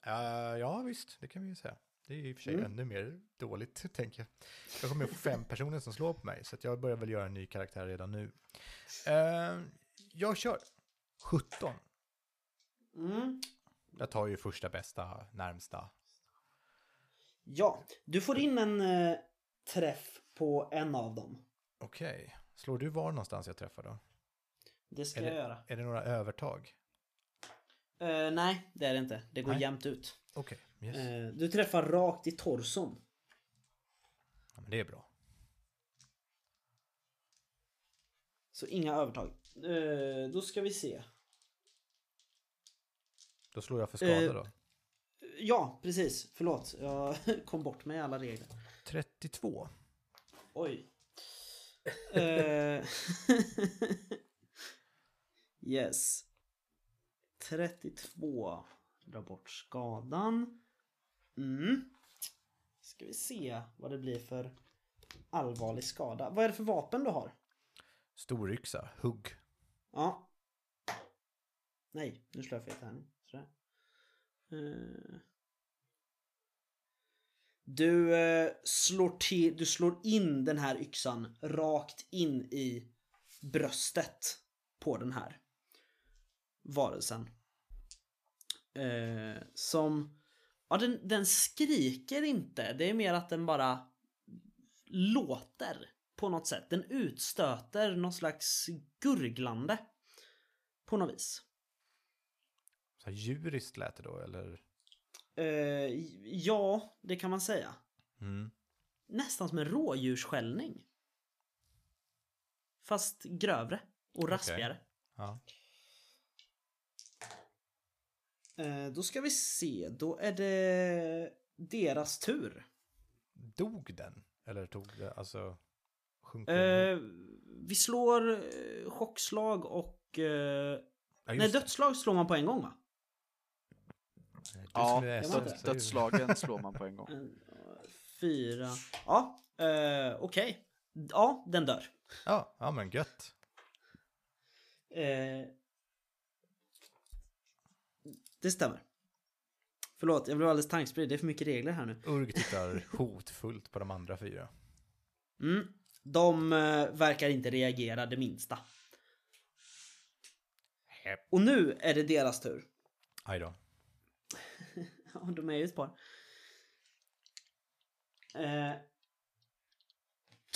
Eh, ja, visst, det kan vi ju säga. Det är i och för sig Mm. ännu mer dåligt, tänker jag. Jag kommer få fem personer som slår på mig, så att jag börjar väl göra en ny karaktär redan nu. Eh, jag kör 17. Mm. Jag tar ju första bästa, närmsta. Ja, du får in en eh, träff på en av dem. Okej. Slår du var någonstans jag träffar då? Det ska Är jag det- göra. Är det några övertag? Eh, nej, det är det inte. Det går Nej. jämnt ut. Okej, yes. Eh, du träffar rakt i torson. Ja, men det är bra. Så inga övertag. Eh, då ska vi se. Då slår jag för skada då. Ja, precis. Förlåt. Jag kom bort med alla regler. 32. Oj. Eh, yes. 32. Dra bort skadan. Mm. Ska vi se vad det blir för allvarlig skada. Vad är det för vapen du har? Storyxa, hugg. Ja. Nej, nu slår jag fel tärning. Du eh, slår till, du slår in den här yxan rakt in i bröstet på den här varelsen. Eh, som, ja den, den skriker inte, det är mer att den bara låter på något sätt. Den utstöter något slags gurglande på något vis. Så här djuriskt lät det då, eller? Eh, ja, det kan man säga. Mm. Nästan som en rådjursskällning. Fast grövre och raspigare. Ja. Eh, då ska vi se, då är det deras tur. Dog den? Eller tog det, alltså... Sjunker Eh, vi slår eh, chockslag och... Eh, ja, nej, dödslag slår man på en gång va? Du Ja, det- Dödslagen slår man på en gång. Fyra... Ja, eh, okej. Ja, den dör. Ja, ja men gött. Eh, det stämmer. Förlåt, jag blev alldeles tankspridd. Det är för mycket regler här nu. Urg tittar hotfullt på de andra fyra. Mm. De eh, verkar inte reagera det minsta. Och nu är det deras tur. Aj då. Ja, de är ju par. Eh,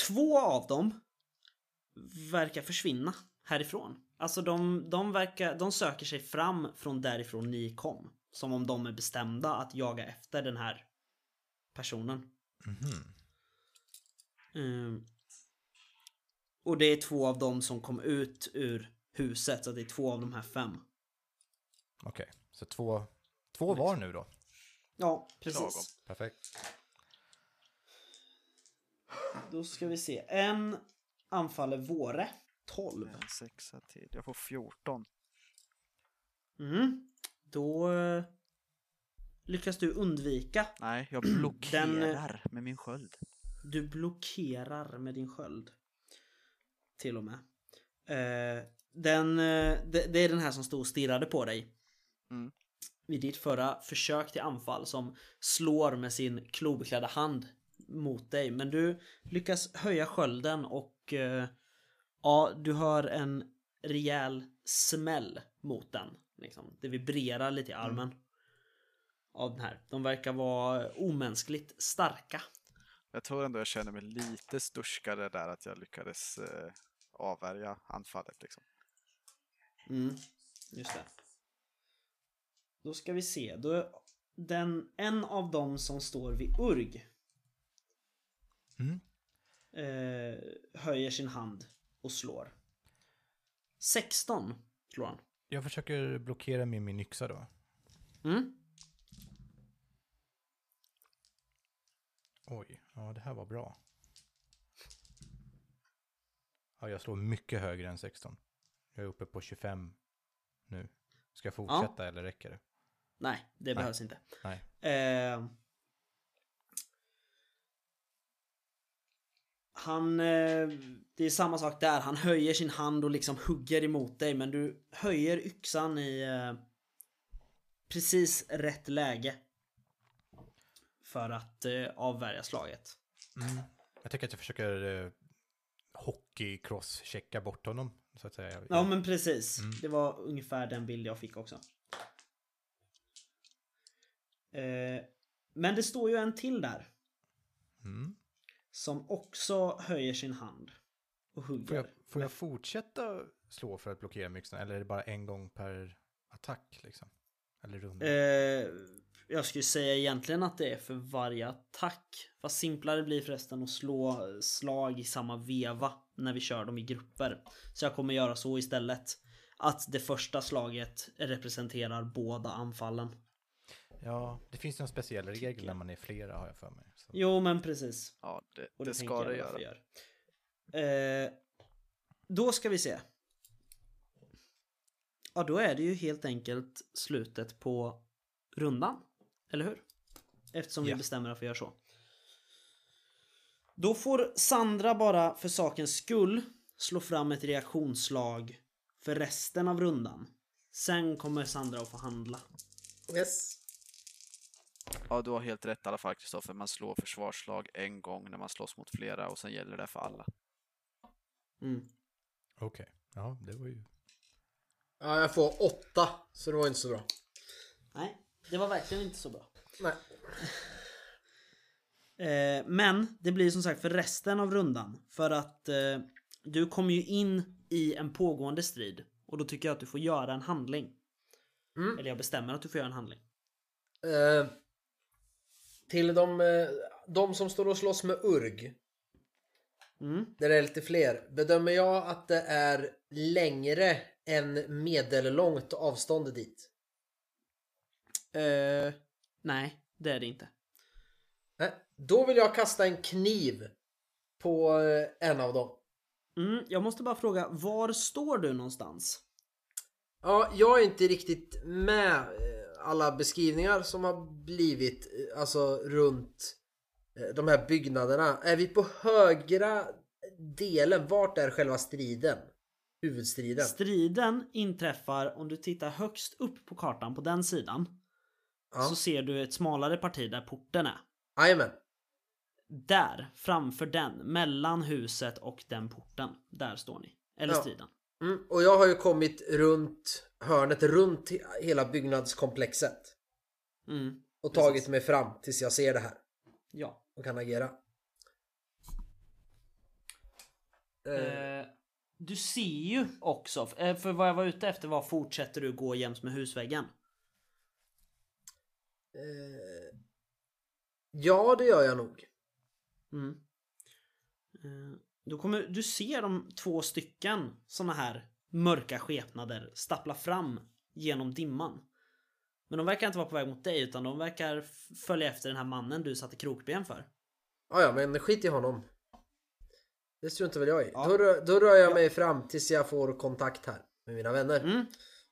två av dem verkar försvinna härifrån. Alltså de, de, verkar, de söker sig fram från därifrån ni kom. Som om de är bestämda att jaga efter den här personen. Mhm. Ehm, och det är två av dem som kom ut ur huset. Så det är två av de här fem. Okej, så två, två var nu då. Ja, precis. Lagom. Perfekt. Då ska vi se. En anfaller Våre. 12. En sexa till. Jag får 14. Mm. Då eh, lyckas du undvika. Nej, jag blockerar eh, med min sköld. Du blockerar med din sköld. Till och med. Eh, den, det, det är den här som stod och stirrade på dig. Mm. Vid ditt förra försök till anfall som slår med sin klobeklädda hand mot dig. Men du lyckas höja skölden och eh, ja, du hör en rejäl smäll mot den. Liksom. Det vibrerar lite i armen. Av den här. De verkar vara omänskligt starka. Jag tror ändå jag känner mig lite sturskare där att jag lyckades eh, avvärja anfallet. Liksom. Mm, just det. Då ska vi se. Då den, en av dem som står vid Urg Mm. eh, höjer sin hand och slår. 16 slår han. Jag försöker blockera med min yxa då. Mm. Oj, ja det här var bra. Ja, jag slår mycket högre än 16. Jag är uppe på 25 nu. Ska jag fortsätta eller räcker det? Nej, det behövs inte. Eh, han... Eh, det är samma sak där. Han höjer sin hand och liksom hugger emot dig. Men du höjer yxan i eh, precis rätt läge. För att eh, avvärja slaget. Mm. Jag tänker att jag försöker eh, hockey-cross-checka bort honom. Så att säga. Ja men precis. Mm. Det var ungefär den bild jag fick också. Eh, men det står ju en till där. Mm. Som också höjer sin hand. Och hugger. Får, jag, får jag fortsätta slå för att blockera yxan? Eller är det bara en gång per attack liksom? Eller runda? Eh, jag skulle säga egentligen att det är för varje attack. Fast simplare blir förresten att slå slag i samma veva när vi kör dem i grupper. Så jag kommer göra så istället. Att det första slaget representerar båda anfallen. Ja, det finns någon speciell regel när man är flera har jag för mig. Så. Jo men precis. Ja, det, Och det tänker ska det göra. gör. Eh, då ska vi se. Ja, då är det ju helt enkelt slutet på rundan. Eller hur? Eftersom vi Ja. bestämmer att vi gör så. Då får Sandra bara för sakens skull slå fram ett reaktionsslag för resten av rundan. Sen kommer Sandra att få handla. Yes. Ja, du har helt rätt i alla fall Kristoffer. Man slår försvarslag en gång när man slåss mot flera och sen gäller det för alla. Mm. Okej, ja det var ju... Ja, jag får åtta, så det var inte så bra. Nej, det var verkligen inte så bra. Nej. Eh, men det blir som sagt för resten av rundan. För att eh, du kommer ju in i en pågående strid. Och då tycker jag att du får göra en handling. Mm. Eller jag bestämmer att du får göra en handling. Eh, till de, eh, de som står och slåss med Urg, Mm. där det är lite fler, bedömer jag att det är längre än medellångt avstånd dit. Eh, nej, det är det inte. Nej, då vill jag kasta en kniv på eh, en av dem. Mm, jag måste bara fråga, var står du någonstans? Ja, jag är inte riktigt med alla beskrivningar som har blivit alltså runt eh, de här byggnaderna. Är vi på högra delen? Vart är själva striden? Huvudstriden? Striden inträffar om du tittar högst upp på kartan på den sidan. Ja. Så ser du ett smalare parti där porten är. Jajamän. Där, framför den, mellan huset och den porten. Där står ni. Eller Ja. striden. Mm, och jag har ju kommit runt hörnet, runt he- hela byggnadskomplexet. Mm, Och Precis. tagit mig fram tills jag ser det här ja. och kan agera. Eh, Eh, du ser ju också, eh, för vad jag var ute efter var fortsätter du gå jäms med husväggen? eh, ja, det gör jag nog. Mm. Eh, Då kommer du ser de två stycken såna här mörka skepnader stappla fram genom dimman. Men de verkar inte vara på väg mot dig utan de verkar följa efter den här mannen du satte krokben för. Ja, ja, men skit i honom. Det struntar väl jag i. Ja. Då, rör- då rör jag mig fram tills jag får kontakt här med mina vänner. Mm,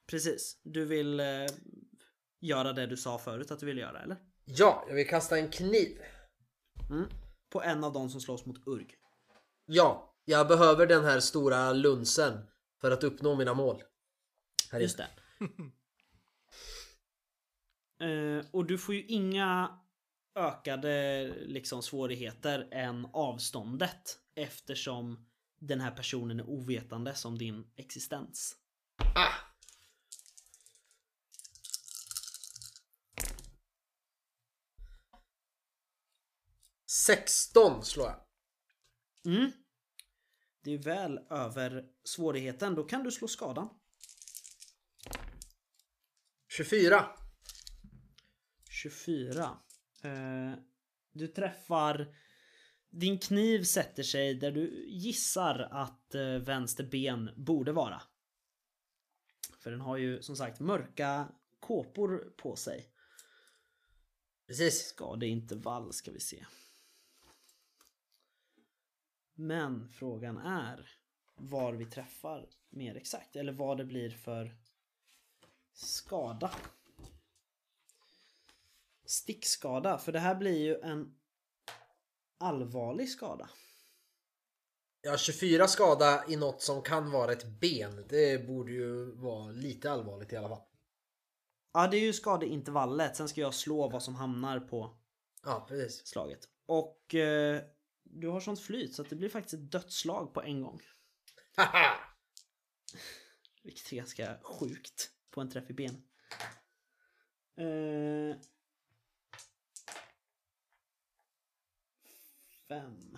precis. Du vill eh, göra det du sa förut att du ville göra eller? Ja, jag vill kasta en kniv. Mm. På en av dem som slåss mot Urg. Ja, jag behöver den här stora lunsen för att uppnå mina mål. Här Just det. eh, och du får ju inga ökade liksom svårigheter än avståndet eftersom den här personen är ovetande som din existens. Ah! Sexton slår jag. Mm. Det är väl över svårigheten. Då kan du slå skadan. 24. 24. Eh, du träffar... Din kniv sätter sig där du gissar att eh, vänster ben borde vara. För den har ju som sagt mörka kåpor på sig. Precis. Skadeintervall ska vi se. Men frågan är var vi träffar mer exakt. Eller vad det blir för skada. Stickskada. För det här blir ju en allvarlig skada. Ja, 24 skada i något som kan vara ett ben. Det borde ju vara lite allvarligt i alla fall. Ja, det är ju skadeintervallet. Sen ska jag slå vad som hamnar på Ja, precis. slaget. Och eh, du har sånt flyt så att det blir faktiskt ett dödsslag på en gång. Haha! Vilket är ganska sjukt på en träff i ben. Eh, fem.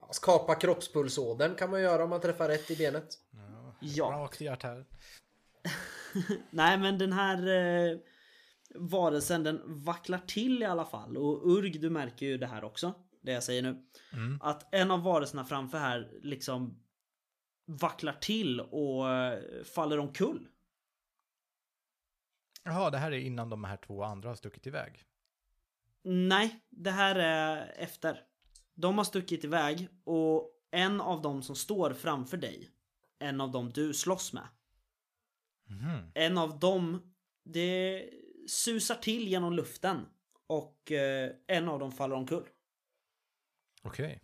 Ja, Skapa kroppspulsådern kan man göra om man träffar rätt i benet. Ja. Ja. Rakt i artär. Nej men den här eh, varelsen den vacklar till i alla fall. Och Urg du märker ju det här också. Det jag säger nu. Mm. Att en av varelserna framför här liksom vacklar till och eh, faller omkull. Jaha, det här är innan de här två andra har stuckit iväg. Nej, det här är efter. De har stuckit iväg och en av dem som står framför dig, en av dem du slåss med, Mhm. en av dem, det susar till genom luften och eh, en av dem faller omkull. Okej.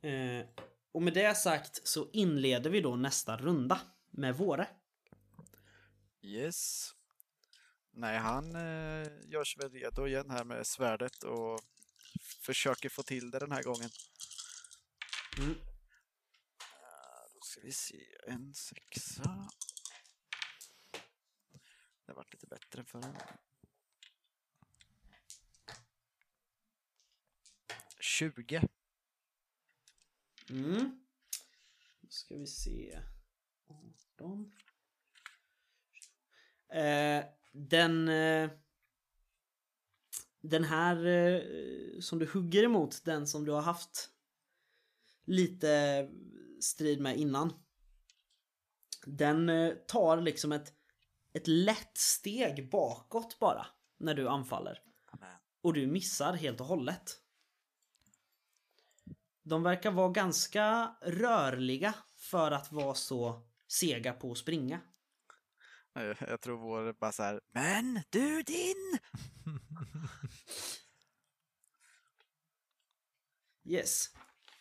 Eh, och med det sagt så inleder vi då nästa runda med Våre. Yes. Nej, han eh, gör sig väl redo igen här med svärdet och försöker få till det den här gången. Mm. Eh, Då ska vi se, en sexa. Det vart lite bättre än förra gången. 20. Mm. Då ska vi se. 18. Eh, den... Eh, den här eh, som du hugger emot, den som du har haft lite strid med innan. Den eh, tar liksom ett, ett lätt steg bakåt bara när du anfaller. Amen. Och du missar helt och hållet. De verkar vara ganska rörliga för att vara så sega på att springa. Jag tror vår bara så här, Men du din! Yes.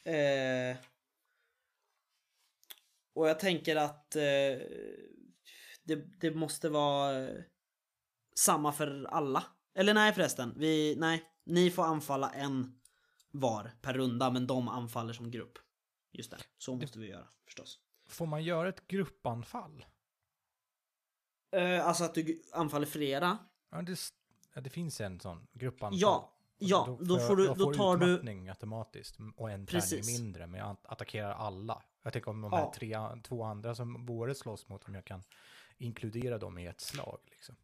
Eh, och jag tänker att eh, det, det måste vara samma för alla. Eller nej förresten, vi, nej, ni får anfalla en var per runda men de anfaller som grupp. Just det, så måste vi göra förstås. Får man göra ett gruppanfall? Eh, alltså att du anfaller flera. Ja, det, ja, det finns en sån gruppanfall. Ja, ja, då får du- då får tar du- utmattning automatiskt och en tärning mindre, men jag att- attackerar alla. Jag tänker om de Ja. här tre, två andra som våre slåss mot, om jag kan inkludera dem i ett slag. Liksom.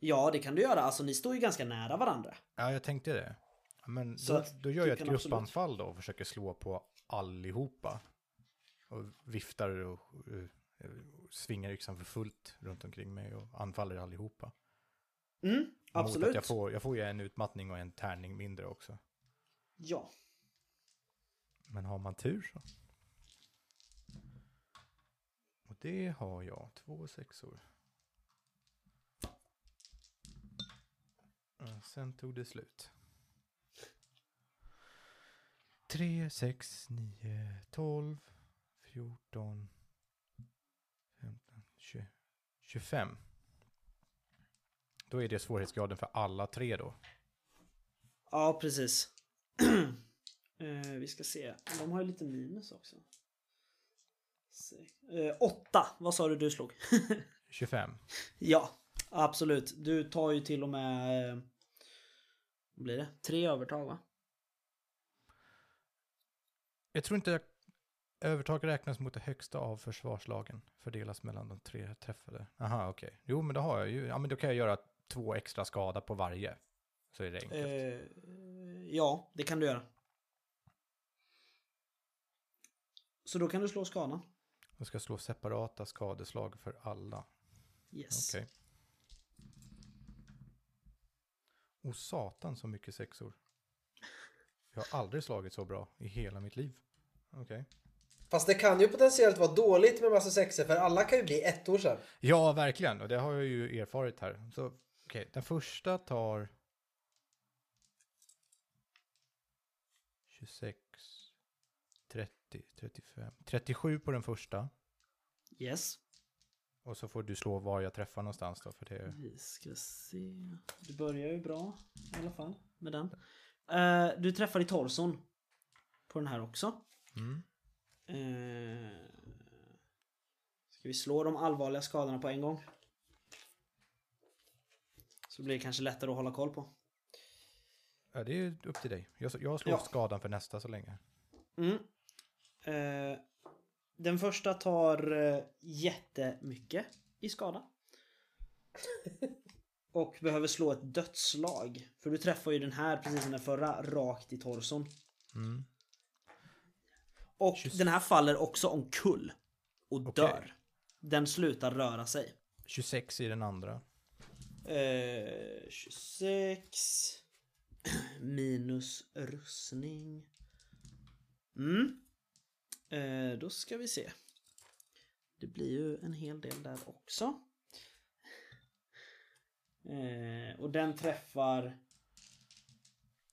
Ja, det kan du göra. Alltså ni står ju ganska nära varandra. Ja, jag tänkte det. Men Så då, då gör jag ett kan absolut- gruppanfall då och försöker slå på allihopa. Och viftar och uh, svingar yxan för fullt runt omkring mig och anfaller allihopa. Mm, absolut. Jag, får, jag får ju en utmattning och en tärning mindre också. Ja. Men har man tur så. Och det har jag, två sexor. Och sen tog det slut. 3, 6, 9, 12, 14, 15, 20, 25. Då är det svårighetsgraden för alla tre då. Ja, precis. eh, vi ska se. De har ju lite minus också. Eh, åtta. Vad sa du du slog? 25. ja, absolut. Du tar ju till och med... Eh, vad blir det? Tre övertag va? Jag tror inte övertag räknas mot det högsta av försvarslagen. Fördelas mellan de tre träffade. Aha, okej. Jo, men då har jag ju. Ja, men då kan jag göra två extra skada på varje. Så är det enkelt. Eh, ja, det kan du göra. Så då kan du slå skadan. Jag ska slå separata skadeslag för alla. Yes. Okej. Och satan så mycket sexor. Jag har aldrig slagit så bra i hela mitt liv. Okej. Fast det kan ju potentiellt vara dåligt med massa sexer för alla kan ju bli ettor sen. Ja, verkligen. Och det har jag ju erfarit här. Så okej, den första tar 26, 30, 35, 37 på den första. Yes. Och så får du slå var jag träffar någonstans då. För det Vi ska se. Du börjar ju bra i alla fall med den. Eh, du träffar i torson. På den här också. Mm. Eh, ska vi slå de allvarliga skadorna på en gång? Så blir det kanske lättare att hålla koll på. ja, det är upp till dig. Jag, jag slår Ja. skadan för nästa så länge. Mm. Eh, Den första tar eh, jättemycket i skada. Och behöver slå ett dödsslag. För du träffar ju den här precis som den förra rakt i torson. Mm. Och Just- den här faller också omkull. Och Okej. dör. Den slutar röra sig. 26 i den andra. Eh, 26 minus rustning. Mm. Eh, då ska vi se. Det blir ju en hel del där också. Eh, och den träffar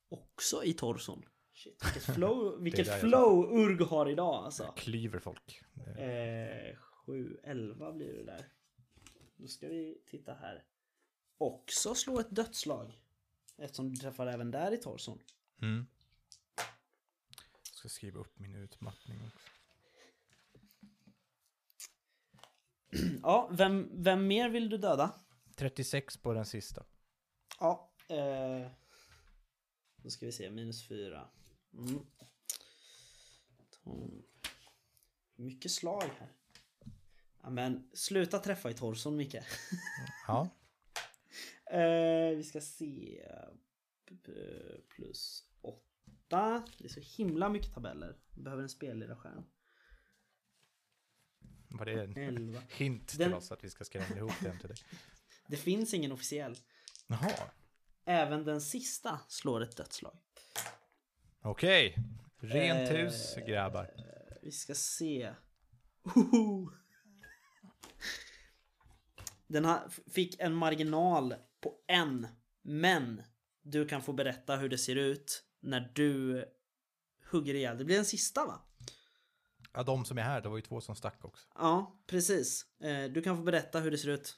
också i torson. Shit, vilket flow, vilket jag flow Urg har idag alltså. Klyver folk. Eh, 7, 11 blir det där. Då ska vi titta här. Också slå ett dödslag. Eftersom du träffar även där i torson. Mm. Jag ska skriva upp min utmattning också. Ja, vem, vem mer vill du döda? 36 på den sista. Ja. Eh, då ska vi se, minus 4. Mm. Mycket slag här. Ja, men sluta träffa i torson Micke. Ja. Eh, vi ska se. Plus 8. Det är så himla mycket tabeller. Vi behöver en spelledarstjärna. Var det en 11. hint till Den- oss att vi ska skrämma ihop den till dig? Det finns ingen officiell. Jaha. Även den sista slår ett dödslag. Okej. Rent Eh, hus grabbar. Vi ska se. Den har, fick en marginal på en. Men du kan få berätta hur det ser ut när du hugger ihjäl. Det blir en sista va? Ja, de som är här, det var ju två som stack också. Ja, precis. Eh, Du kan få berätta hur det ser ut.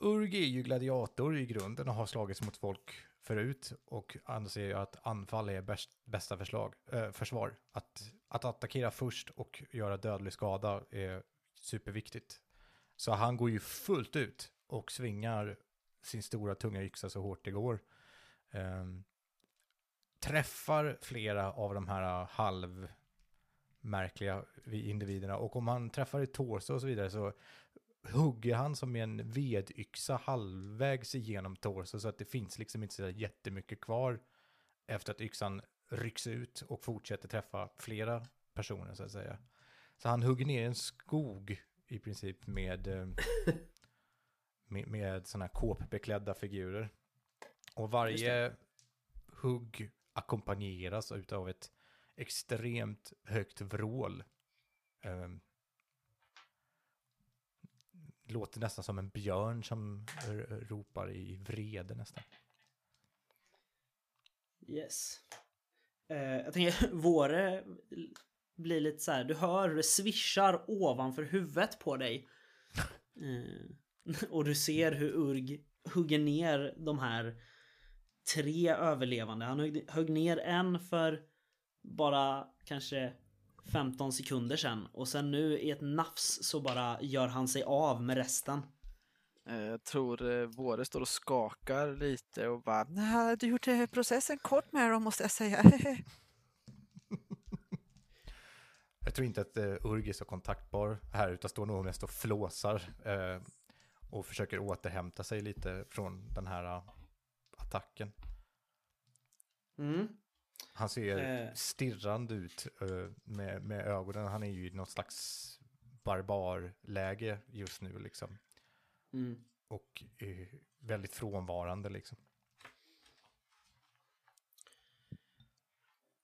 Urg är ju gladiator i grunden och har slagits mot folk förut och anser ju att anfall är bäst, bästa förslag, äh, försvar. Att, att attackera först och göra dödlig skada är superviktigt. Så han går ju fullt ut och svingar sin stora tunga yxa så hårt det går. Ehm, träffar flera av de här halvmärkliga individerna och om han träffar i torso och så vidare så hugger han som en vedyxa halvvägs igenom torso så att det finns liksom inte så jättemycket kvar efter att yxan rycks ut och fortsätter träffa flera personer så att säga. Så han hugger ner en skog i princip med, eh, med, med sådana här kåpbeklädda figurer. Och varje hugg ackompanjeras utav ett extremt högt vrål. Um, låter nästan som en björn som ropar i vrede nästan. Yes. Eh, jag tänker, våre blir lite så här. Du hör hur det svischar ovanför huvudet på dig. Eh, och du ser hur Urg hugger ner de här tre överlevande. Han högg, högg ner en för bara kanske 15 sekunder sedan. Och sen nu i ett nafs så bara gör han sig av med resten. Eh, Jag tror eh, Våre står och skakar lite och bara Nej, du gjort eh, processen kort med dem måste jag säga. Jag tror inte att uh, Urg är så kontaktbar här utan står nog mest och flåsar eh, och försöker återhämta sig lite från den här eh, attacken. Mm. Han ser Eh. stirrande ut eh, med, med ögonen. Han är ju i något slags barbarläge just nu liksom. Mm. Och väldigt frånvarande liksom.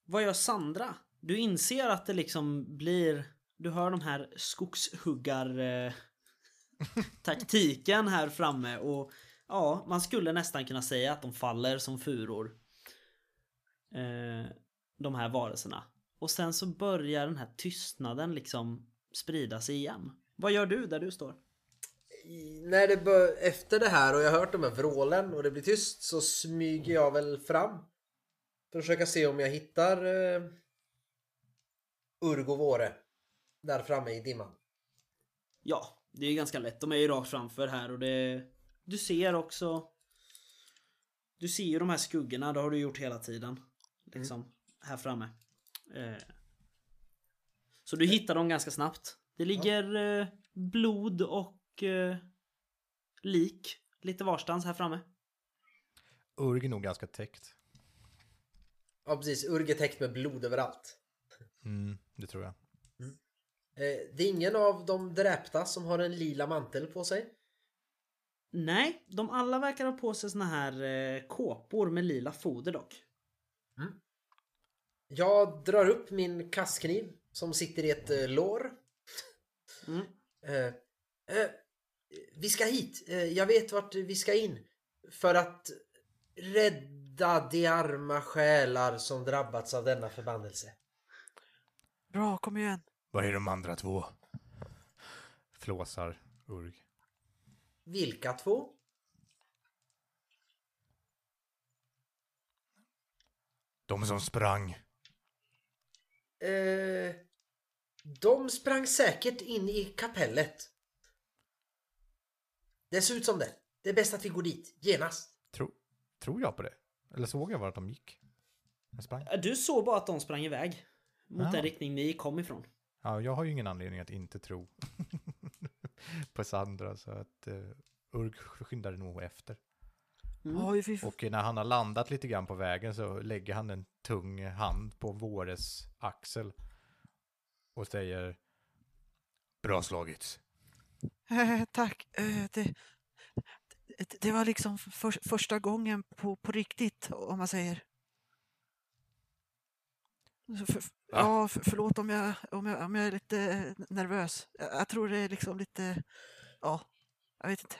Vad gör Sandra? Du inser att det liksom blir... Du hör de här skogshuggar... Eh, taktiken här framme och ja, man skulle nästan kunna säga att de faller som furor. Eh, de här varelserna. Och sen så börjar den här tystnaden liksom sprida sig igen. Vad gör du där du står? När det bör, efter det här och jag har hört de här vrålen och det blir tyst så smyger jag väl fram. För att försöka se om jag hittar uh, Urgo Våre. Där framme i dimman. Ja, det är ganska lätt. De är ju rakt framför här och det... Du ser också... Du ser ju de här skuggorna, det har du gjort hela tiden. Liksom, här framme. Eh. Så du hittar dem ganska snabbt. Det ligger eh, blod och eh, lik lite varstans här framme. Urg är nog ganska täckt. Ja precis, Urg är täckt med blod överallt. Mm, det tror jag. Eh, det är ingen av de dräpta som har en lila mantel på sig. Nej, de alla verkar ha på sig såna här eh, kåpor med lila foder dock. Jag drar upp min kasskniv som sitter i ett eh, lår. Mm. Eh, eh, vi ska hit. Eh, jag vet vart vi ska in. För att rädda de arma själar som drabbats av denna förbannelse. Bra, kom igen. Var är de andra två? Flåsar Urg. Vilka två? De som sprang. Eh, de sprang säkert in i kapellet. Det ser ut som det. Det är bäst att vi går dit, genast. Tro, tror jag på det? Eller såg jag vart de gick? De sprang? Eh, Du såg bara att de sprang iväg. Mot Ja. den riktning ni kom ifrån. Ja, jag har ju ingen anledning att inte tro på Sandra, så att uh, Urg skyndade nog efter. Mm. Oj. Och när han har landat lite grann på vägen så lägger han en tung hand på Våres axel och säger Bra slagits. Eh, tack. Eh, det, det, det var liksom för, första gången på, på riktigt, om man säger. För, ja, för, förlåt om jag, om, jag, om jag är lite nervös. Jag, jag tror det är liksom lite... Ja, jag vet inte.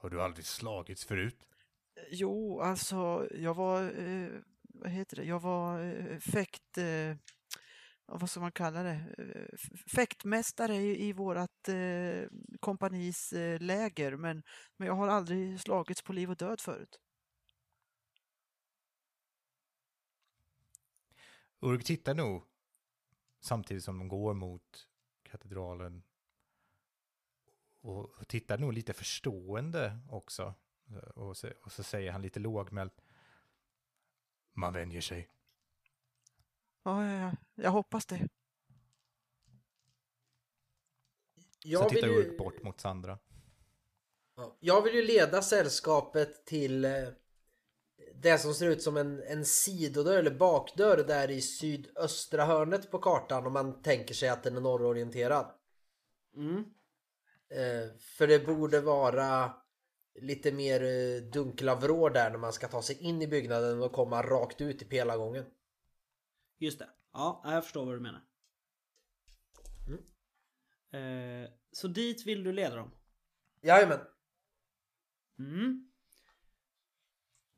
Har du aldrig slagits förut? Jo, alltså jag var, eh, vad heter det, jag var eh, fäkt, eh, vad ska man kalla det, fäktmästare i, i vårat eh, kompanis eh, läger, men, men jag har aldrig slagits på liv och död förut. Urg tittar nog samtidigt som de går mot katedralen och tittar nog lite förstående också. Och så, och så säger han lite lågmält. Man vänjer sig. Ja, ja, ja, jag hoppas det. Jag så vill, tittar ju, Urg bort mot Sandra. Ja, jag vill ju leda sällskapet till eh, det som ser ut som en, en sidodörr eller bakdörr där i sydöstra hörnet på kartan om man tänker sig att den är norrorienterad. Mm. Eh, för det borde vara lite mer eh, dunkla vrår där när man ska ta sig in i byggnaden och komma rakt ut i pelargången. Just det. Ja, jag förstår vad du menar. Mm. Eh, så dit vill du leda dem? Jajamän. Mm.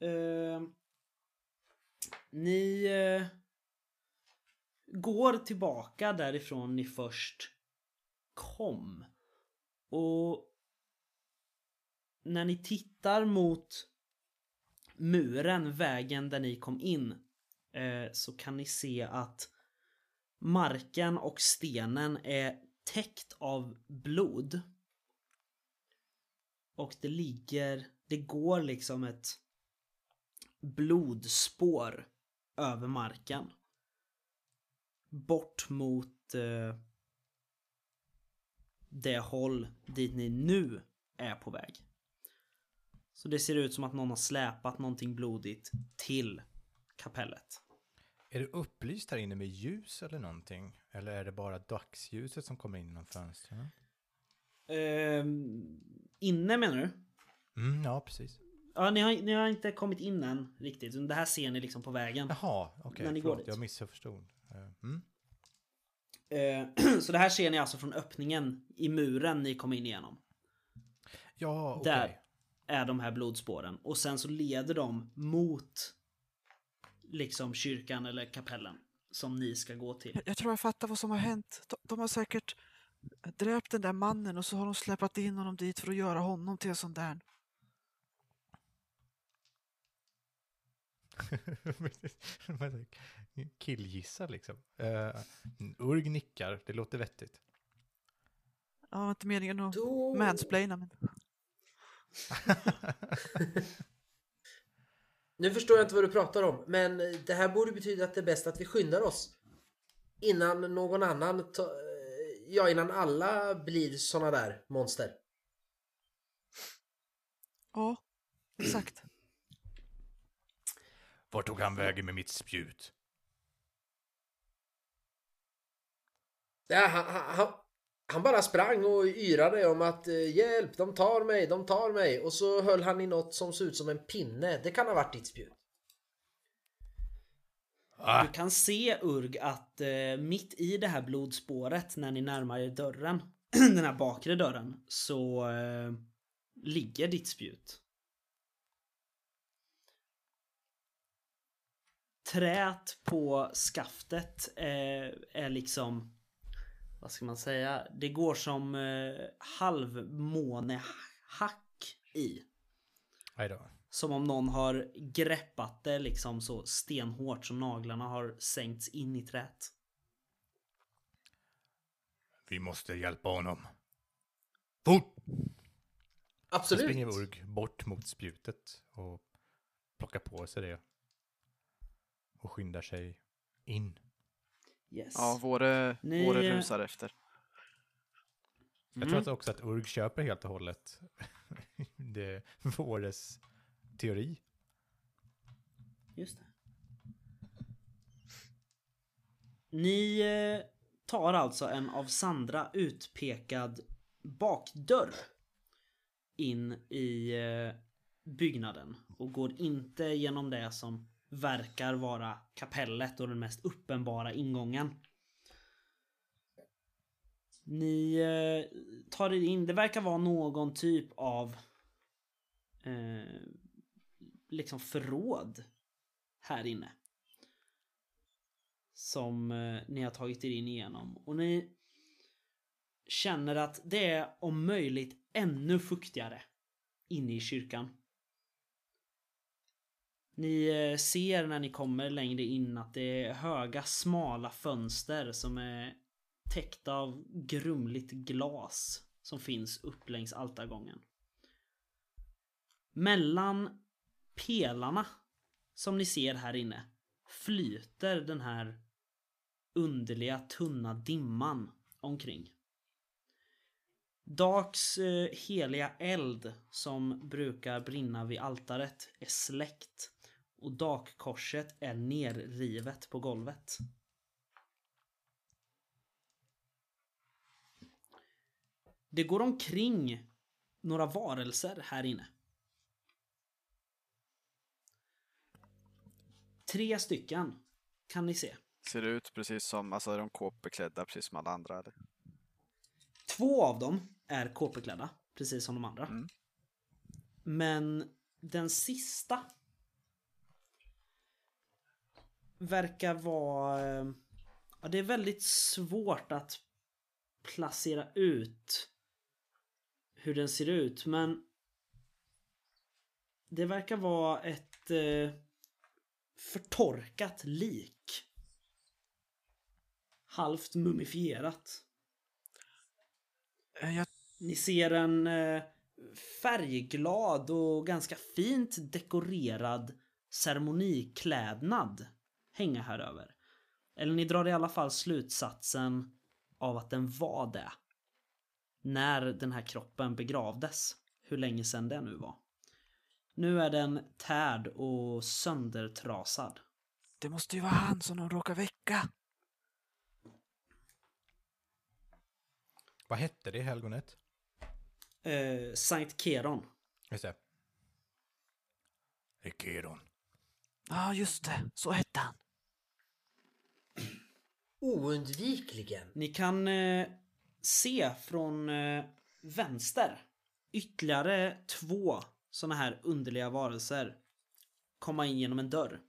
Eh, ni eh, går tillbaka därifrån ni först kom. Och när ni tittar mot muren, vägen där ni kom in, eh, så kan ni se att marken och stenen är täckt av blod. Och det ligger, det går liksom ett blodspår över marken. Bort mot eh, det håll dit ni nu är på väg. Så det ser ut som att någon har släpat någonting blodigt till kapellet. Är det upplyst här inne med ljus eller någonting? Eller är det bara dagsljuset som kommer in genom fönstren? Ehm, inne menar du? Mm, ja, precis. Ja, ni har, ni har inte kommit in än riktigt. Det här ser ni liksom på vägen. Jaha, okej. Förlåt, dit. jag missförstod. Eh, Mm. Eh, så det här ser ni alltså från öppningen i muren ni kom in igenom. Ja, okej. Där är de här blodspåren. Och sen så leder de mot liksom kyrkan eller kapellen som ni ska gå till. Jag, jag tror jag fattar vad som har hänt. De, de har säkert dräpt den där mannen och så har de släpat in honom dit för att göra honom till en sån där. Killgissa liksom. Uh, Urg nickar, det låter vettigt. Ja, det var inte meningen att Då... mansplaina men... Nu förstår jag inte vad du pratar om, men det här borde betyda att det är bäst att vi skyndar oss. Innan någon annan, ta, ja innan alla blir såna där monster. Ja, exakt. Vart tog han vägen med mitt spjut? Ja, han, han, han, bara sprang och yrade om att eh, hjälp, de tar mig, de tar mig. Och så höll han i något som såg ut som en pinne. Det kan ha varit ditt spjut. Ah, Du kan se Urg att eh, mitt i det här blodspåret när ni närmar er dörren, den här bakre dörren, så eh, ligger ditt spjut. Trät på skaftet eh, är liksom, vad ska man säga, det går som eh, halvmånehack i. Som om någon har greppat det liksom så stenhårt som naglarna har sänkts in i träet. Vi måste hjälpa honom. Fort! Så Absolut. springer Urg bort mot spjutet och plockar på sig det. Och skyndar sig in. Yes. Ja, våre, Ni- våre rusar efter. Jag tror att också att Urg köper helt och hållet det är Våres teori. Just det. Ni eh, tar alltså en av Sandra utpekad bakdörr in i eh, byggnaden och går inte genom det som verkar vara kapellet och den mest uppenbara ingången. Ni eh, tar er in, det verkar vara någon typ av eh, liksom förråd här inne. Som eh, ni har tagit er in igenom. Och ni känner att det är om möjligt ännu fuktigare inne i kyrkan. Ni eh, ser när ni kommer längre in att det är höga smala fönster som är täckta av grumligt glas som finns upp längs altargången. Mellan pelarna som ni ser här inne flyter den här underliga tunna dimman omkring. Darks eh, heliga eld som brukar brinna vid altaret är släckt och Darkkorset är nerrivet på golvet. Det går omkring några varelser här inne. Tre stycken kan ni se. Ser det ut precis som, alltså är de kåpbeklädda precis som alla andra eller? Två av dem är kåpeklädda, precis som de andra. Mm. Men den sista verkar vara... eh, Ja, det är väldigt svårt att placera ut hur den ser ut, men det verkar vara ett eh, förtorkat lik. Halvt mumifierat. Eh, Jag, Ni ser en eh, färgglad och ganska fint dekorerad ceremoniklädnad hänga här över. Eller ni drar i alla fall slutsatsen av att den var det. När den här kroppen begravdes. Hur länge sedan det nu var. Nu är den tärd och söndertrasad. det måste ju vara han som de råkar väcka. Vad hette det helgonet? Eh, Sankt Keron. Just det. Ekeron. Ja, just det. Så hette han. Oundvikligen. Ni kan eh, se från eh, vänster ytterligare två såna här underliga varelser komma in genom en dörr.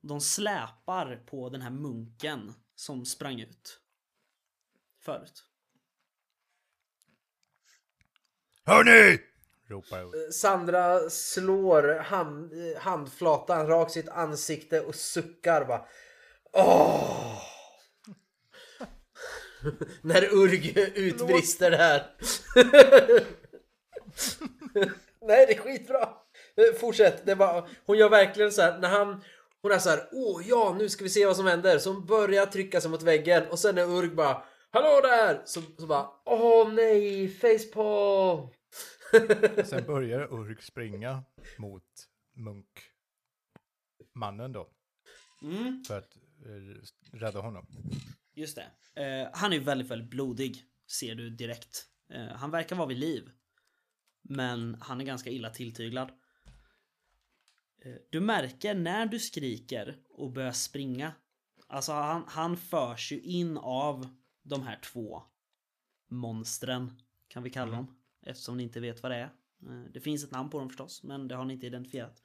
De släpar på den här munken som sprang ut förut. Hörni! Ropar Urg. Sandra slår hand, eh, handflatan rakt sitt ansikte och suckar bara. Åh! När Urg utbrister det här. Nej, det är skitbra. Fortsätt. Det var, hon gör verkligen så här när han hon är så här, åh ja, nu ska vi se vad som händer. Så hon börjar trycka sig mot väggen och sen är Urg bara, hallå där! Så, så bara, åh nej, facepalm! Sen börjar Urg springa mot munkmannen då. Mm, För att rädda honom. just det. Eh, han är ju väldigt, väldigt blodig. Ser du direkt. Eh, han verkar vara vid liv. Men han är ganska illa tilltyglad. Eh, du märker när du skriker och börjar springa. Alltså han, han förs ju in av de här två monstren. Kan vi kalla dem. Eftersom ni inte vet vad det är. Eh, det finns ett namn på dem förstås. Men det har ni inte identifierat.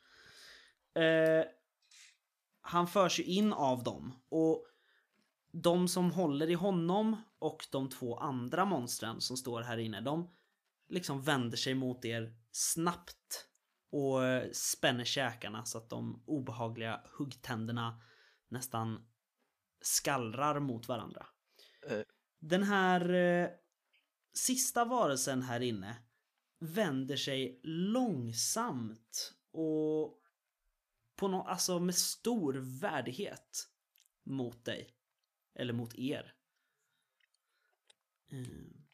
Han förs ju in av dem. Och de som håller i honom och de två andra monstren som står här inne. De liksom vänder sig mot er snabbt. Och eh, spänner käkarna så att de obehagliga huggtänderna nästan skallrar mot varandra. Eh. Den här eh, sista varelsen här inne vänder sig långsamt och på no alltså med stor värdighet mot dig. Eller mot er. Mm.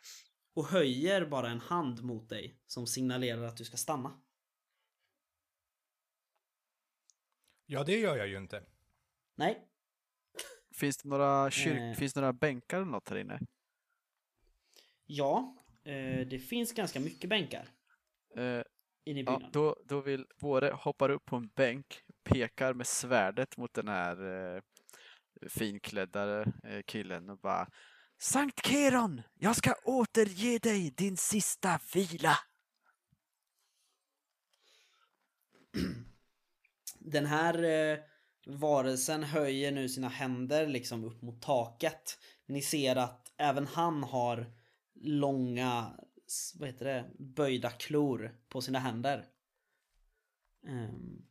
Och höjer bara en hand mot dig som signalerar att du ska stanna. Ja, det gör jag ju inte. Nej, Finns det några, kyrk... Eh. Finns det några bänkar eller något här inne? ja, eh, det finns ganska mycket bänkar Eh, inne i ja, byggnaden. då, då vill Våre hoppar upp på en bänk, pekar med svärdet mot den här eh, finklädda eh, killen och bara Sankt Keron, jag ska återge dig din sista vila. Den här eh, varelsen höjer nu sina händer liksom upp mot taket. Ni ser att även han har långa, vad heter det, böjda klor på sina händer. Um,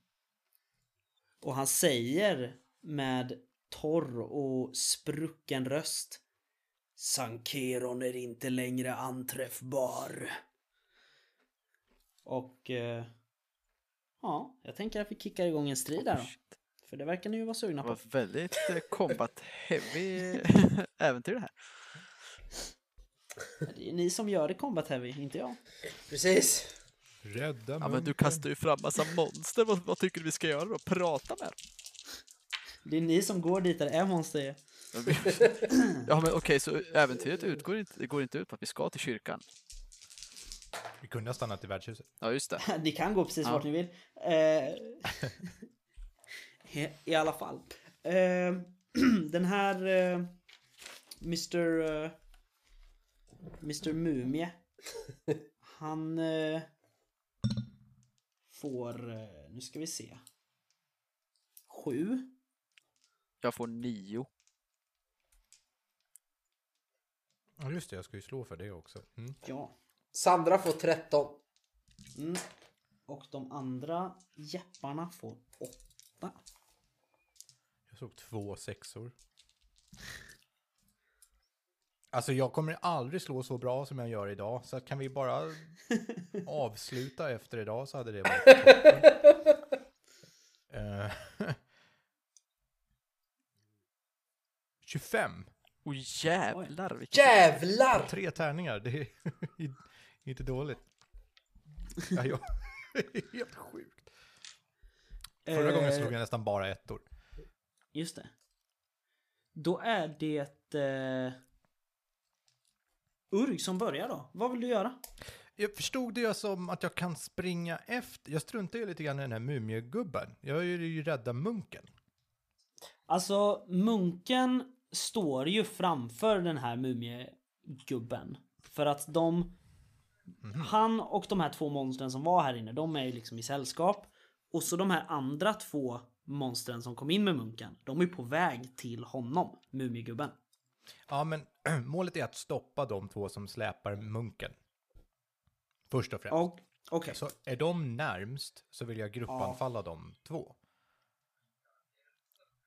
och han säger med torr och sprucken röst Sankeron är inte längre anträffbar. Och eh, Ja, jag tänker att vi kickar igång en strid där då. För det verkar ni ju vara sugna Det på. var väldigt eh, combat heavy äventyr det här. Det är ni som gör det combat heavy, inte jag. Precis. Rädda Ja, men du munken. kastar ju fram massa monster. Vad, vad tycker du vi ska göra då? Prata med dem? Det är ni som går dit där det är monster vi- Ja, men okej, så äventyret utgår inte, det går inte ut på att vi ska till kyrkan? Vi kunde ha stannat i värdshuset. Ja, just det. Ni kan gå precis Ja. vart ni vill. Eh, i- alla fall. Eh, den här eh, Mr... Mr Mumie. Han får... Eh, nu ska vi se. Sju. Jag får nio. Ja, just det. Jag ska ju slå för det också. Mm. Ja. Sandra får 13. Mm. Och de andra jepparna får åtta. Jag såg två sexor. Alltså jag kommer aldrig slå så bra som jag gör idag. Så kan vi bara avsluta efter idag så hade det varit toppen. Eh, 25. Oj jävlar vilket... Jävlar! Tre tärningar. Det är inte dåligt. Ja, jag... Helt sjukt. Förra gången slog jag nästan bara ettor. Just det. Då är det eh, Urg som börjar då. Vad vill du göra? Jag förstod det som att jag kan springa efter. Jag struntar ju lite grann i den här mumiegubben. Jag vill ju rädda munken. Alltså munken står ju framför den här mumiegubben. För att de... Han och de här två monstren som var här inne, de är ju liksom i sällskap. Och så de här andra två monstren som kom in med munken, de är på väg till honom, mumiegubben. Ja, men målet är att stoppa de två som släpar munken. Först och främst. Och, Okej. Så är de närmst så vill jag gruppanfalla de två.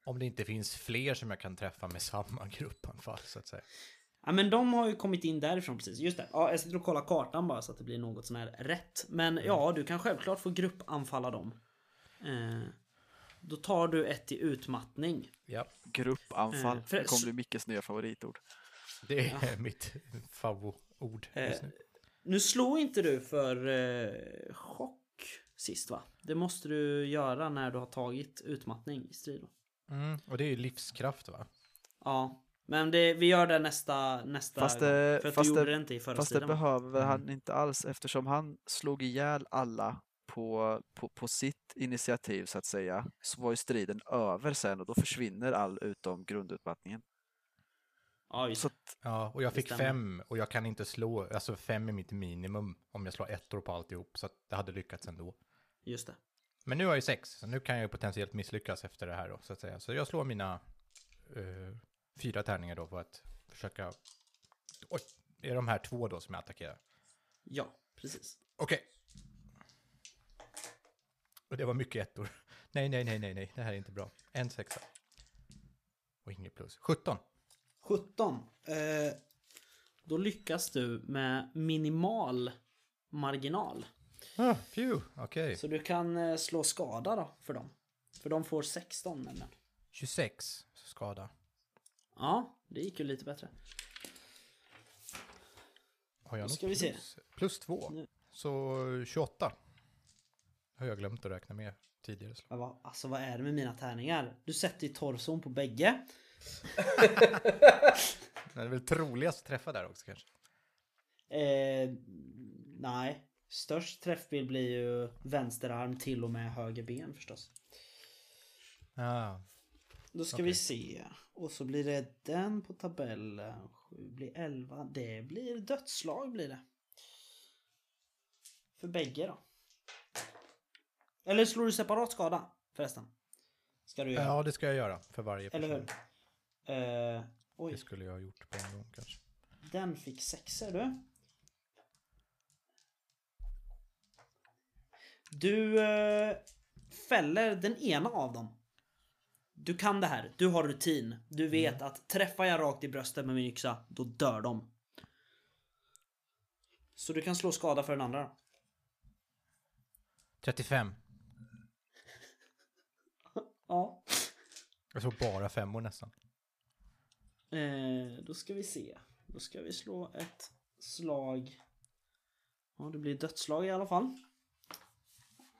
Om det inte finns fler som jag kan träffa med samma gruppanfall så att säga. Ja men de har ju kommit in därifrån precis. Just det. Ja, jag sitter och kollar kartan bara så att det blir något sån här rätt. Men ja, du kan självklart få gruppanfalla dem. Eh, då tar du ett i utmattning. Ja, Gruppanfall. Eh, för- Det kommer bli Mickes nya favoritord. det är mitt favoritord just nu. Eh, Nu slår inte du för eh, chock sist va? Det måste du göra när du har tagit utmattning i strid. Mm, och det är ju livskraft va? Ja, men det, vi gör det nästa, nästa Fast gång. det- För att fast du gjorde det- det inte i förra Fast det striden. va? behöver han Mm. inte alls eftersom han slog ihjäl alla på, på, på sitt initiativ så att säga. Så var ju striden över sen och då försvinner all utom grundutmattningen. Så att, Ja, och jag fick fem och jag kan inte slå, alltså fem är mitt minimum om jag slår ettor på alltihop, så att det hade lyckats ändå. Just det. Men nu har jag sex, så nu kan jag ju potentiellt misslyckas efter det här då, så att säga. Så jag slår mina eh, fyra tärningar då för att försöka... Oj, det är de här två då som jag attackerar. Ja, precis. Okej. Och det var mycket ettor. Nej, nej, nej, nej, nej, det här är inte bra. En sexa. Och inget plus. 17. 17. Eh, då lyckas du med minimal marginal. Ah, phew, okej. Så du kan eh, slå skada då för dem. För de får 16 nämligen. 26 skada. Ja, det gick ju lite bättre. Har jag Då ska vi se. plus? Plus 2. Nu. Så 28. Har jag glömt att räkna med tidigare slag. Vad, alltså vad är det med mina tärningar? Du sätter ju torson på bägge. Det är väl troligast att träffa där också kanske. Eh, nej. Störst träffbild blir ju vänsterarm till och med höger ben förstås. Ah, Då ska Okej. vi se. Och så blir det den på tabellen. 7 blir 11. Det blir dödslag blir det. För bägge då. Eller slår du separat skada förresten? Ska du göra. ja, det ska jag göra för varje person. Eller hur? Eh, oj, Det skulle jag ha gjort på en gång kanske. den fick sexer du. Du eh, fäller den ena av dem. Du kan det här. Du har rutin. Du vet att träffar jag rakt i bröstet med min yxa, då dör de. Så du kan slå skada för den andra. 35. Ja. Jag såg bara femmor nästan. Eh, då ska vi se. Då ska vi slå ett slag. Ja, det blir dödsslag i alla fall.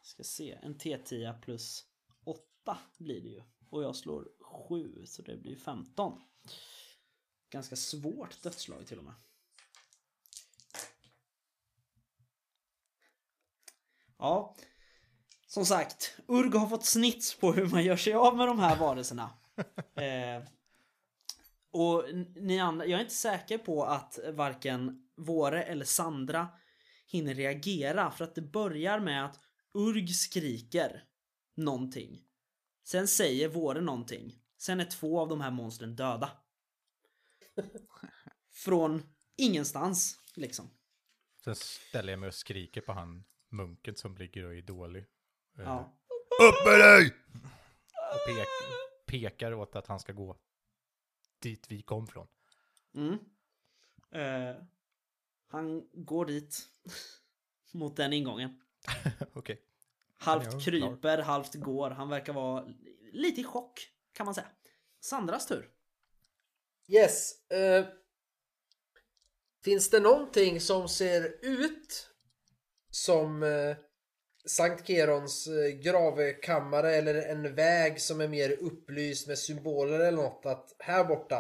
Ska se. En T10 plus 8 blir det ju. Och jag slår 7 så det blir 15. Ganska svårt dödsslag till och med. Ja. Som sagt, Urg har fått snits på hur man gör sig av med de här varelserna. Eh, och ni andra, jag är inte säker på att varken Våre eller Sandra hinner reagera för att det börjar med att Urg skriker någonting. Sen säger Våre någonting. Sen är två av de här monstren döda. Från ingenstans liksom. Sen ställer jag mig och skriker på han munken som ligger och är dålig. Eh, Ja. Upp med dig! Och pek, pekar åt att han ska gå dit vi kom från. Mm. Eh, han går dit. Mot den ingången. Okej. Halvt Ja, klar. kryper, halvt går. Han verkar vara lite i chock kan man säga. Sandras tur. Yes. Eh, finns det någonting som ser ut som eh, Sankt Kerons eh, gravkammare eller en väg som är mer upplyst med symboler eller något att här borta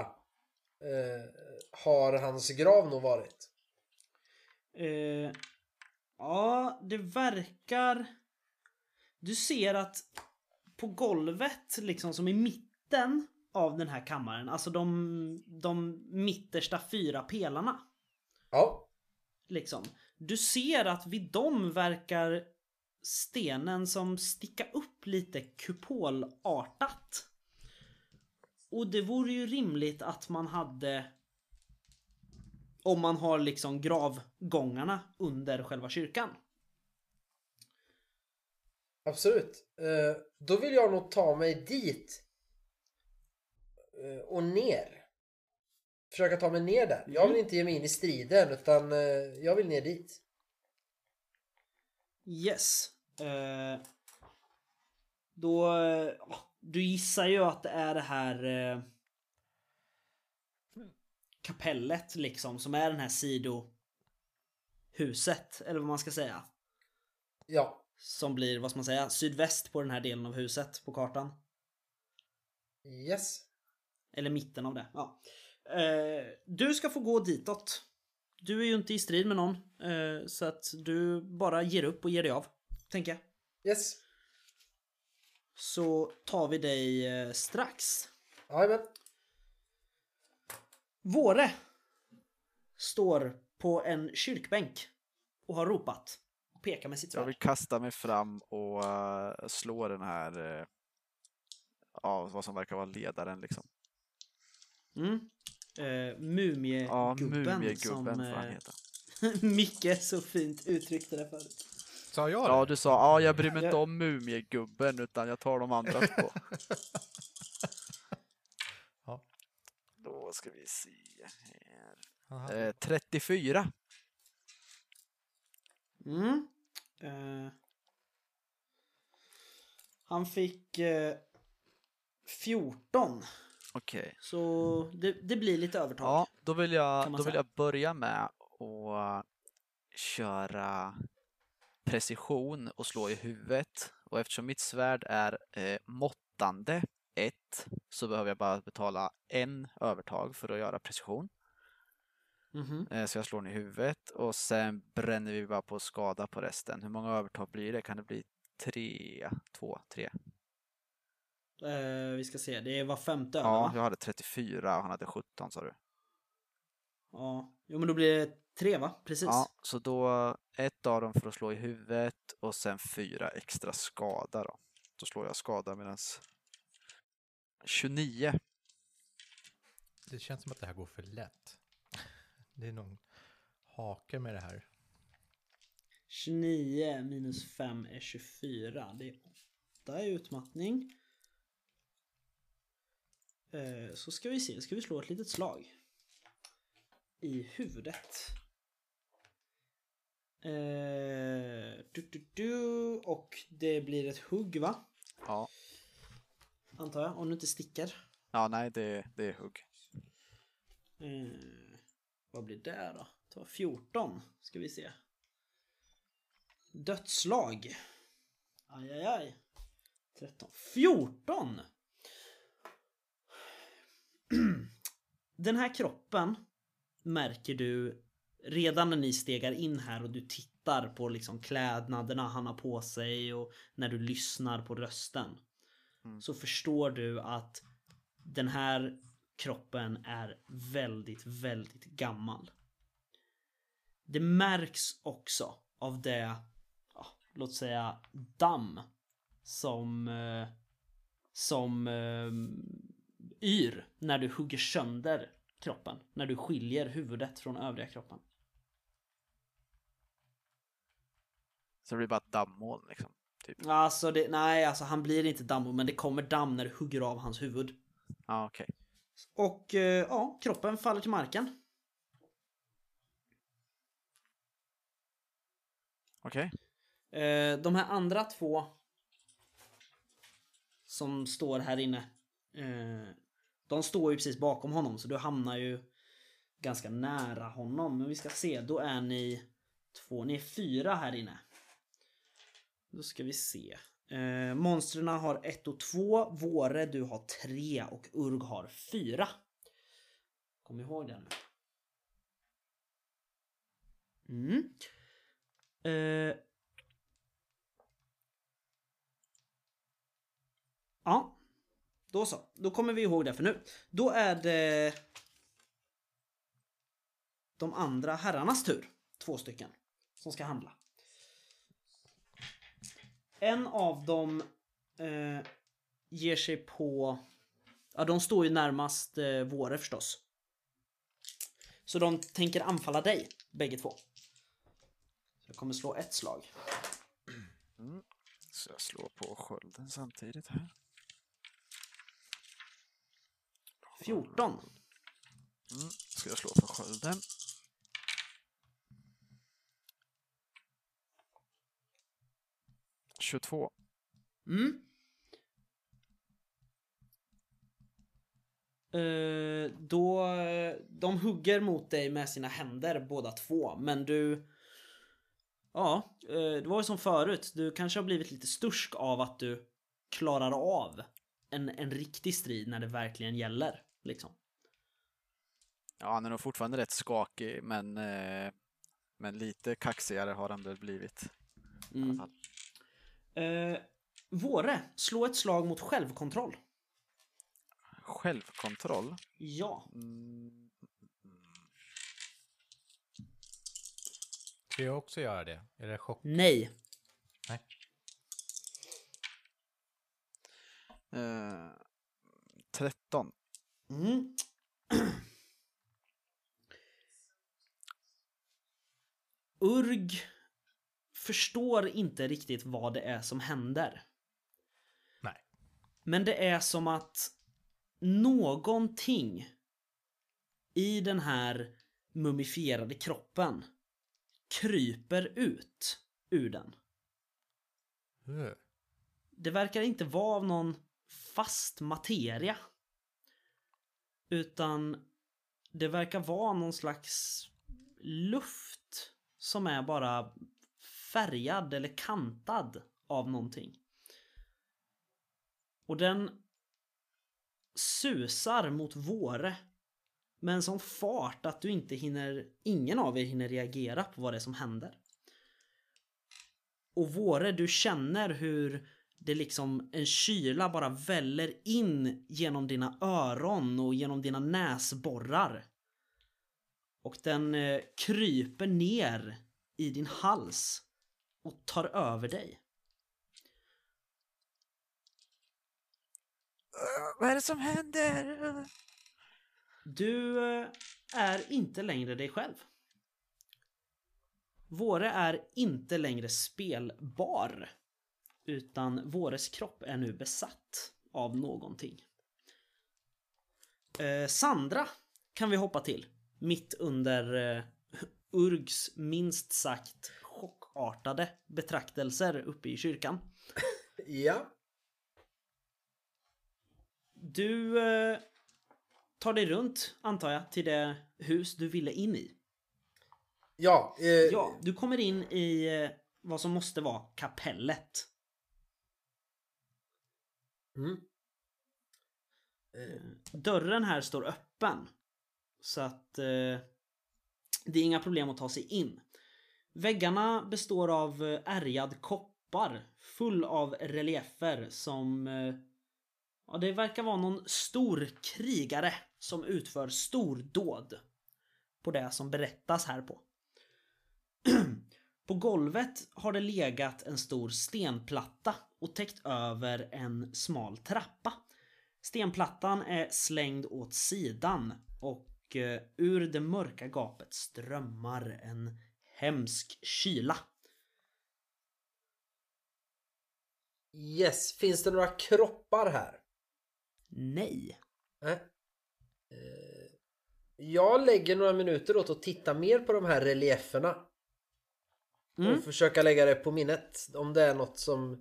eh, har hans grav nog varit. Eh, ja, det verkar... Du ser att på golvet, liksom som i mitten av den här kammaren, alltså de, de mittersta fyra pelarna. Ja. Liksom. Du ser att vid dem verkar stenen som sticka upp lite kupolartat. Och det vore ju rimligt att man hade om man har liksom gravgångarna under själva kyrkan. Absolut. Eh, då vill jag nog ta mig dit. Eh, och ner. försöka ta mig ner där. Jag vill inte ge mig in i striden utan eh, jag vill ner dit. Yes. Eh, då... du gissar ju att det är det här... Eh, kapellet liksom som är den här sidohuset eller vad man ska säga. Ja, Som blir, vad ska man säga, sydväst på den här delen av huset på kartan. yes. Eller mitten av det. Ja. Eh, du ska få gå ditåt. Du är ju inte i strid med någon. Eh, så att du bara ger upp och ger dig av. Tänker jag. Yes. Så tar vi dig eh, strax. Jajamän. Våre står på en kyrkbänk och har ropat. Och pekar med sitt Jag vill svärd. kasta mig fram och uh, slå den här, uh, ja, vad som verkar vara ledaren liksom. Mm. Eh, mumiegubben Ja, mumiegubben som eh, heta. Micke så fint uttryckte det förut. Sa jag Ja, det? du sa ja, jag bryr mig inte om mumiegubben utan jag tar de andra två. Ja. Då ska vi se här. Eh, 34. Mm. Eh, han fick eh, 14. Okej. Så det, det blir lite övertag. Ja, då vill jag, då vill jag börja med att köra precision och slå i huvudet. Och eftersom mitt svärd är eh, måttande 1 så behöver jag bara betala en övertag för att göra precision. Mhm. Eh, så jag slår den i huvudet och sen bränner vi bara på skada på resten. Hur många övertag blir det? Kan det bli tre, två, tre? Eh, vi ska se, det var femte Ja, va? jag hade 34 och han hade 17 sa du. Ja. Jo men då blir det tre va? Precis. Ja, så då ett av dem för att slå i huvudet och sen fyra extra skada då. Då slår jag skada medans 29. Det känns som att det här går för lätt. Det är någon hake med det här. 29 minus 5 är 24. Det är 8 i utmattning. Eh, så ska vi se, ska vi slå ett litet slag. I huvudet. Eh, du, du, du, och det blir ett hugg va? Ja, Antar jag, om du inte sticker. ja nej det, det är hugg. Eh, vad blir det då? Ta 14 ska vi se. Dödslag. Aj, aj, aj. 13. 14! Den här kroppen märker du redan när ni stegar in här och du tittar på liksom klädnaderna han har på sig och när du lyssnar på rösten. Mm. Så förstår du att den här kroppen är väldigt, väldigt gammal. Det märks också av det, ja, låt säga damm som eh, som eh, yr när du hugger sönder kroppen. När du skiljer huvudet från övriga kroppen. Så det blir bara ett dammoln liksom. Typ. Alltså det, nej, alltså han blir inte damm men det kommer damm när du hugger av hans huvud. Ja, okej. Och eh, ja, kroppen faller till marken. Okej. Eh, de här andra två som står här inne. Eh, de står ju precis bakom honom så du hamnar ju ganska nära honom. Men vi ska se, då är ni två, ni är fyra här inne. Då ska vi se. Eh, monstren har ett och två, Våre du har tre och Urg har fyra. Kom ihåg det nu. Mm. Eh, Ja. Då så. Då kommer vi ihåg det för nu. Då är det de andra herrarnas tur. Två stycken. Som ska handla. En av dem eh, ger sig på... Ja, de står ju närmast eh, Våre förstås. Så de tänker anfalla dig, bägge två. Så jag kommer slå ett slag. Så jag slår på skölden samtidigt här. 14. Mm, ska jag slå för skölden. Tjugotvå. Mm. Eh, då, de hugger mot dig med sina händer båda två, men du... Ja, eh, det var ju som förut. Du kanske har blivit lite stursk av att du klarar av en, en riktig strid när det verkligen gäller. Liksom. Ja, han är nog fortfarande rätt skakig, men, eh, men lite kaxigare har han väl blivit. I alla Mm. fall. Eh, Våre, slå ett slag mot självkontroll. Självkontroll. Ja. Mm, Ska jag också göra det? Är det chock? Nej. Nej. eh, 13. Mm. Urg förstår inte riktigt vad det är som händer. Nej. Men det är som att någonting i den här mumifierade kroppen kryper ut ur den. Uh. Det verkar inte vara av någon fast materia. Utan det verkar vara någon slags luft som är bara färgad eller kantad av någonting. Och den susar mot våre med en sån fart att du inte hinner, ingen av er hinner reagera på vad det är som händer. Och våre, du känner hur det liksom en kyla bara väller in genom dina öron och genom dina näsborrar. Och den eh, kryper ner i din hals och tar över dig. "Äh, Vad är det som händer? Du eh, är inte längre dig själv. Våre är inte längre spelbar. Utan Våres kropp är nu besatt av någonting. Eh, Sandra kan vi hoppa till. Mitt under eh, Urgs minst sagt chockartade betraktelser uppe i kyrkan. Ja. Du eh, tar dig runt, antar jag, till det hus du ville in i. Ja. Eh, Ja, du kommer in i eh, vad som måste vara kapellet. Mm. Dörren här står öppen. Så att eh, det är inga problem att ta sig in. Väggarna består av eh, ärgad koppar full av reliefer som... Eh, ja, det verkar vara någon stor krigare som utför stordåd på det som berättas här på. På golvet har det legat en stor stenplatta och täckt över en smal trappa. Stenplattan är slängd åt sidan och eh, ur det mörka gapet strömmar en hemsk kyla. Yes. Finns det några kroppar här? Nej. Nej. Eh, Jag lägger några minuter åt att titta mer på de här relieferna. Mm. Och försöka lägga det på minnet. Om det är något som...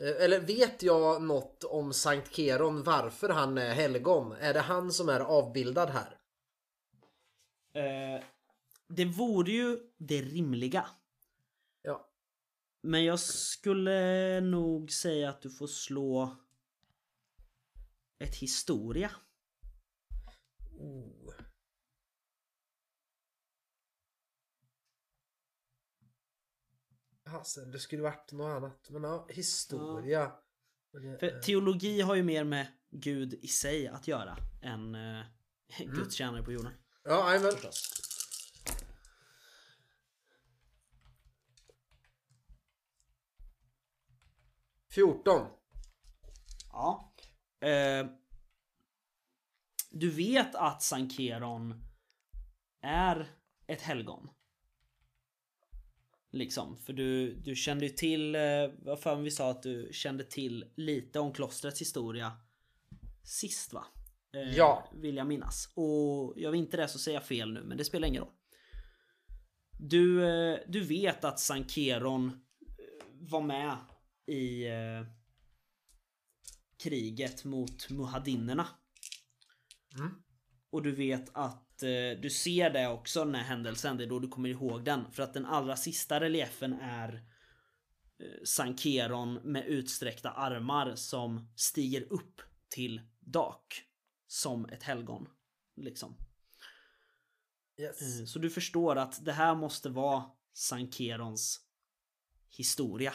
eh, Eller vet jag något om Sankt Keron varför han är helgon? Är det han som är avbildad här? Eh, det vore ju det rimliga. Ja. Men jag skulle nog säga att du får slå ett historia. Oh. Hasen, det skulle varit något annat. Men ja, historia. Men, eh, För teologi har ju mer med Gud i sig att göra än eh, Guds tjänare på jorden. Ja, jajamän. Förstås. Fjorton. Ja. Eh, du vet att Sankeron är ett helgon. Liksom, för du, du kände ju till, eh, vad fan vi sa att du kände till lite om klostrets historia sist va? Eh, Ja. Vill jag minnas. Och jag vill inte det så säger jag fel nu men det spelar ingen roll. Du, eh, du vet att Sankeron eh, var med i eh, kriget mot Muhadinerna. Mm. Och du vet att eh, du ser det också den här händelsen, det är då du kommer ihåg den. För att den allra sista reliefen är eh, Sankeron med utsträckta armar som stiger upp till Dak. Som ett helgon. Liksom. Yes. Eh, Så du förstår att det här måste vara Sankerons historia.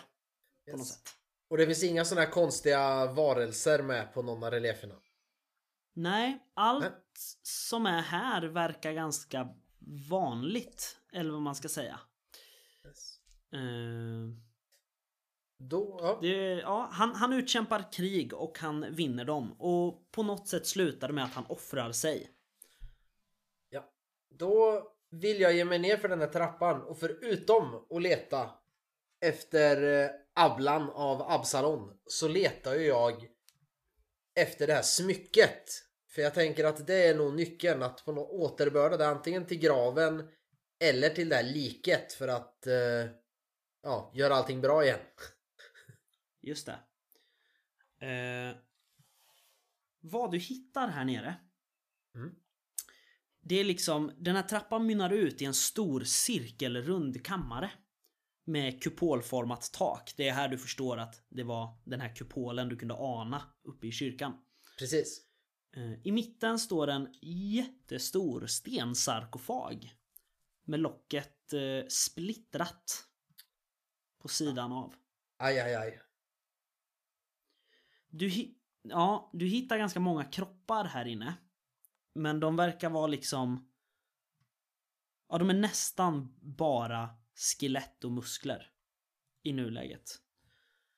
På något Yes. sätt. Och det finns inga sådana här konstiga varelser med på någon av relieferna. Nej, allt Nej. som är här verkar ganska vanligt. Eller vad man ska säga. Yes. Eh, Då, ja. Det, ja, han, han utkämpar krig och han vinner dem. Och på något sätt slutar det med att han offrar sig. ja. Då vill jag ge mig ner för den här trappan och förutom att leta efter eh, Ablan av Absalon så letar ju jag efter det här smycket. För jag tänker att det är nog nyckeln att på något återbörda det antingen till graven eller till det här liket för att eh, ja, göra allting bra igen. Just det. Eh, vad du hittar här nere. Mm. Det är liksom, den här trappan mynnar ut i en stor cirkelrund kammare. Med kupolformat tak. Det är här du förstår att det var den här kupolen du kunde ana uppe i kyrkan. Precis. Eh, I mitten står en jättestor stensarkofag. Med locket eh, splittrat. På sidan av. Aj, aj, aj. Du, ja, du hittar ganska många kroppar här inne. Men de verkar vara liksom... Ja, de är nästan bara skelett och muskler. I nuläget.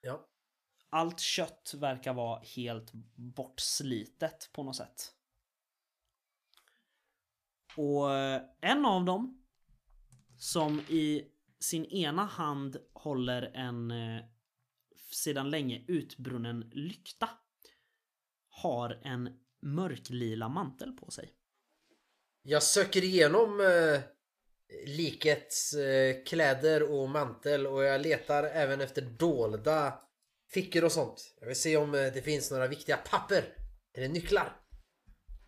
Ja. Allt kött verkar vara helt bortslitet på något sätt. Och eh, en av dem som i sin ena hand håller en eh, sedan länge utbrunnen lykta har en mörklila mantel på sig. Jag söker igenom eh, likets kläder och mantel och jag letar även efter dolda fickor och sånt. Jag vill se om eh, det finns några viktiga papper eller nycklar.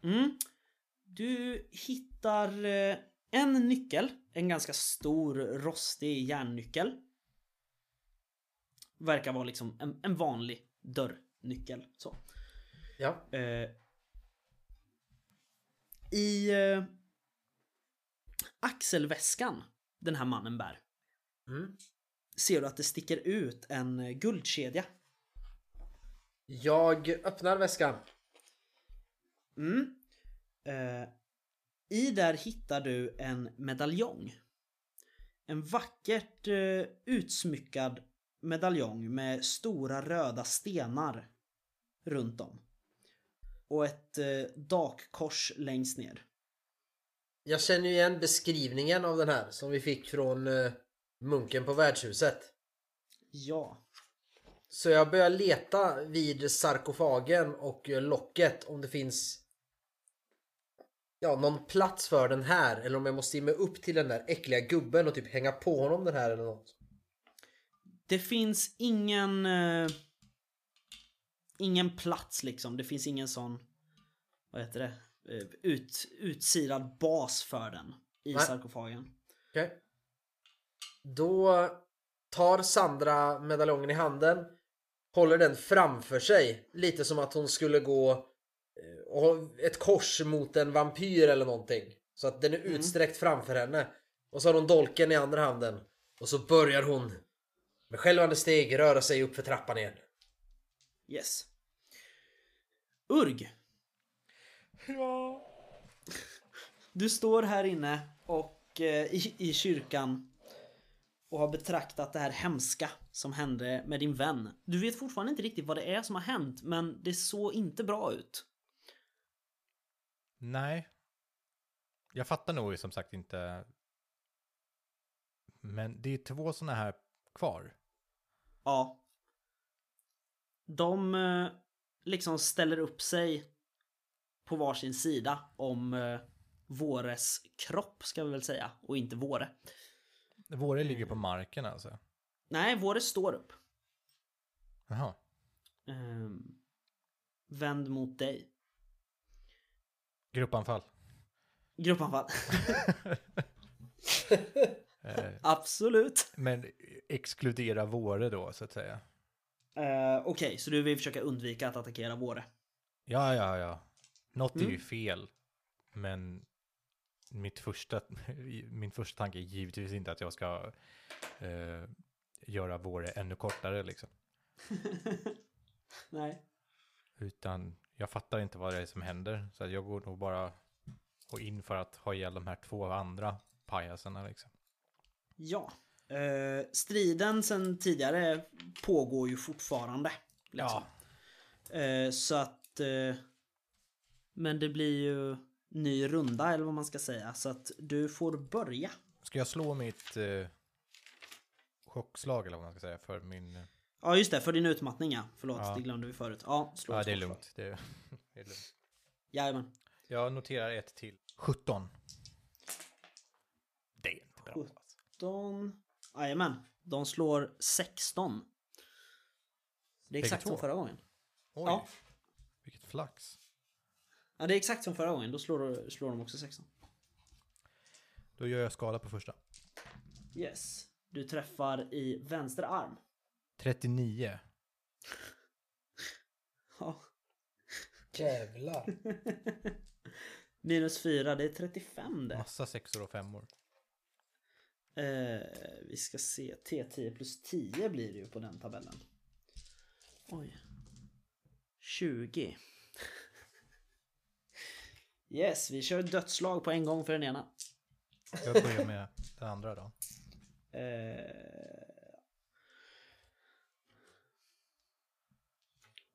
Mm. Du hittar eh, en nyckel, en ganska stor rostig järnnyckel. Verkar vara liksom en, en vanlig dörrnyckel. Så. Ja, Eh, I eh, axelväskan den här mannen bär mm. ser du att det sticker ut en eh, guldkedja. jag öppnar väskan. Mm. Eh, I där hittar du en medaljong. En vackert eh, utsmyckad medaljong med stora röda stenar runt om. Och ett eh, dakkors längst ner. Jag känner ju igen beskrivningen av den här som vi fick från eh, munken på värdshuset. Ja. Så jag börjar leta vid sarkofagen och eh, locket om det finns Ja, någon plats för den här eller om jag måste ge mig upp till den där äckliga gubben och typ hänga på honom den här eller något. Det finns ingen... Eh, ingen plats liksom. Det finns ingen sån... Vad heter det? Eh, ut, utsidad bas för den i Nej. sarkofagen. Okej. Då tar Sandra medaljongen i handen, håller den framför sig, lite som att hon skulle gå eh, ett kors mot en vampyr eller någonting. Så att den är utsträckt framför henne. Och så har hon dolken i andra handen. Och så börjar hon med självande steg röra sig upp för trappan igen. Yes. Urg. Ja. Du står här inne och eh, i, i kyrkan och har betraktat det här hemska som hände med din vän. Du vet fortfarande inte riktigt vad det är som har hänt, men det såg inte bra ut. Nej. Jag fattar nog som sagt inte. Men det är två sådana här kvar. Ja. De eh, liksom ställer upp sig på varsin sida om eh, Våres kropp ska vi väl säga och inte Våre. Våre ligger på marken alltså? Nej, Våre står upp. Jaha. Ehm, vänd mot dig. Gruppanfall. Gruppanfall. Eh, Absolut. men exkludera Våre då, så att säga. Eh, Okej, så du vill försöka undvika att attackera Våre? Ja, ja, ja. Något är ju Mm. fel. Men mitt första, min första tanke är givetvis inte att jag ska eh, göra Våre ännu kortare liksom. Nej. Utan jag fattar inte vad det är som händer. Så jag går nog bara och in för att ha ihjäl de här två andra pajasarna liksom. Ja. Eh, striden sen tidigare pågår ju fortfarande. Liksom. Eh, så att... Eh, men det blir ju ny runda eller vad man ska säga. Så att du får börja. Ska jag slå mitt eh, chockslag eller vad man ska säga för min... eh, Ja just det, för din utmattning ja. Förlåt, Ja. det glömde vi förut. Ja, slå Ja, det är lugnt. Det är, det är lugnt. Jajamän. Jag noterar ett till. 17. Det är inte bra. alltså. 17. Jajamän. De slår 16. Det är exakt som förra gången. Oj, Ja. vilket flax. Ja, det är exakt som förra gången. Då slår, slår de också 16. Då gör jag skala på första. Yes. Du träffar i vänster arm. 39. Ja. Jävlar. Minus 4, det är 35 det. Massa sexor och femmor. Eh, vi ska se. T10 plus 10 blir det ju på den tabellen. Oj. 20. Yes, vi kör dödslag på en gång för den ena. Jag börjar med den andra då. Eh...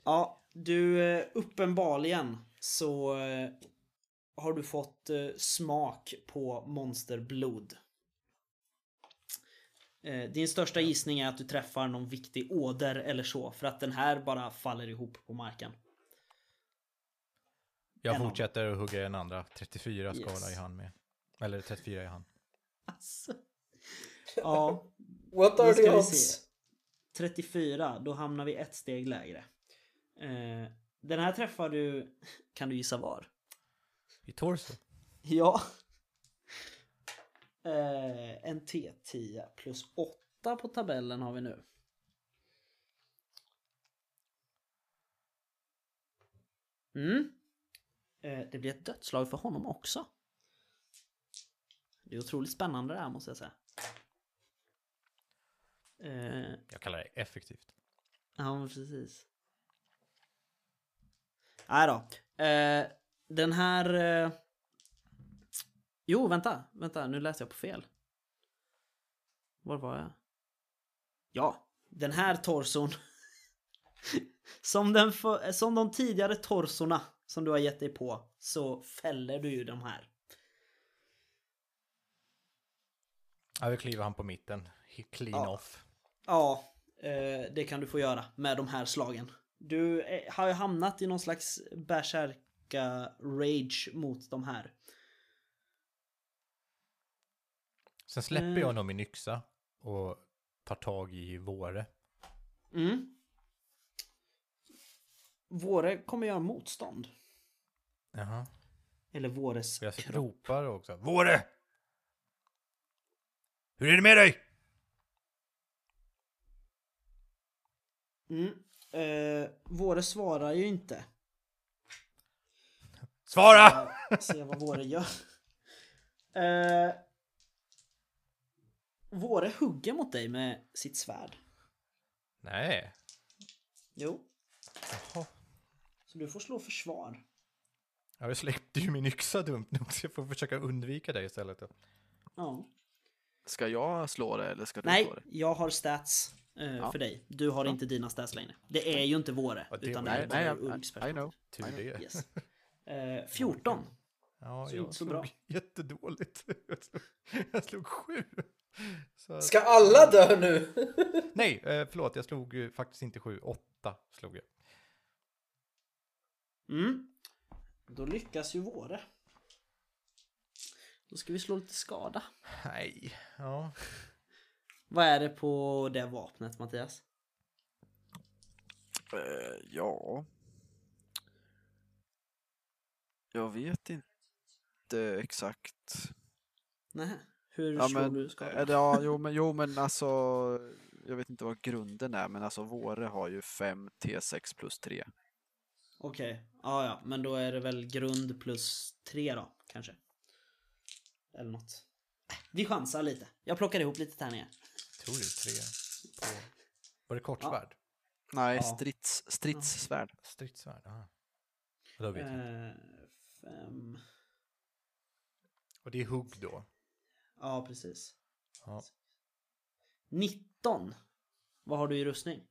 Ja, du eh, uppenbarligen så eh, har du fått smak på monsterblod. Din största gissning är att du träffar någon viktig åder eller så för att den här bara faller ihop på marken. Jag fortsätter att hugga den andra. 34 skala Yes. i hand med. Eller 34 i hand. Alltså. Ja, What are the odds? se. 34, då hamnar vi ett steg lägre. Eh, den här träffar du, kan du gissa var? I torso. Ja. Eh, en T10 plus 8 på tabellen har vi nu. Mm. Eh, det blir ett dödslag för honom också. Det är otroligt spännande det här måste jag säga. Eh, Jag kallar det effektivt. Ja, men precis. Nej då. Eh, den här... Jo, vänta. Vänta, nu läste jag på fel. Var var jag? Ja, den här torson. som, den för... som de tidigare torsorna som du har gett dig på så fäller du ju de här. Jag vill kliva han på mitten. Clean Ja. off. Ja, eh, det kan du få göra med de här slagen. Du eh, har ju hamnat i någon slags bärsärka rage mot de här. Sen släpper Mm. jag nog min yxa och tar tag i våre. Mm. Våre kommer göra motstånd. Jaha. Eller Våres jag kropp. ropar också. Våre! Hur är det med dig? Mm. Eh, Våre svarar ju inte. Svara! Se vad Våre gör. Eh, Våre hugger mot dig med sitt svärd. Nej. Jo. Jaha. Så du får slå försvar. Jag släppte ju min yxa dumt nog så jag får försöka undvika det istället. Då. Ja. Ska jag slå det eller ska du Nej, slå det? jag har stats eh, Ja. för dig. Du har inte dina stats längre. Det är ju inte våre. Ja, det utan det Nej, är bara nej, I, Ulfs I know. Tur det. Yes. Eh, 14. Ja, Så jag inte så slog bra. jättedåligt. Jag slog, jag slog sju. Så, Ska alla dö nu? Nej, eh, förlåt, jag slog faktiskt inte sju. Åtta slog jag. Mm. Då lyckas ju våre. Då ska vi slå lite skada. Nej, ja. Vad är det på det vapnet Mattias? Eh, ja. Jag vet inte exakt. Nej. Hur Ja slår men, du skada? det, ja, jo, men, jo men alltså, jag vet inte vad grunden är, men alltså Våre har ju 5 T6 plus 3. Okej, ja ja, men då är det väl grund plus tre då, kanske. Eller något. Vi chansar lite. Jag plockar ihop lite tärningar. Tror du tre på... Var det kortsvärd? Nej, Ja. strids, stridssvärd. Ja. Då vet jag. inte. Eh, fem... Och det är hugg då? Ja, precis. Ja. 19. Vad har du i rustning?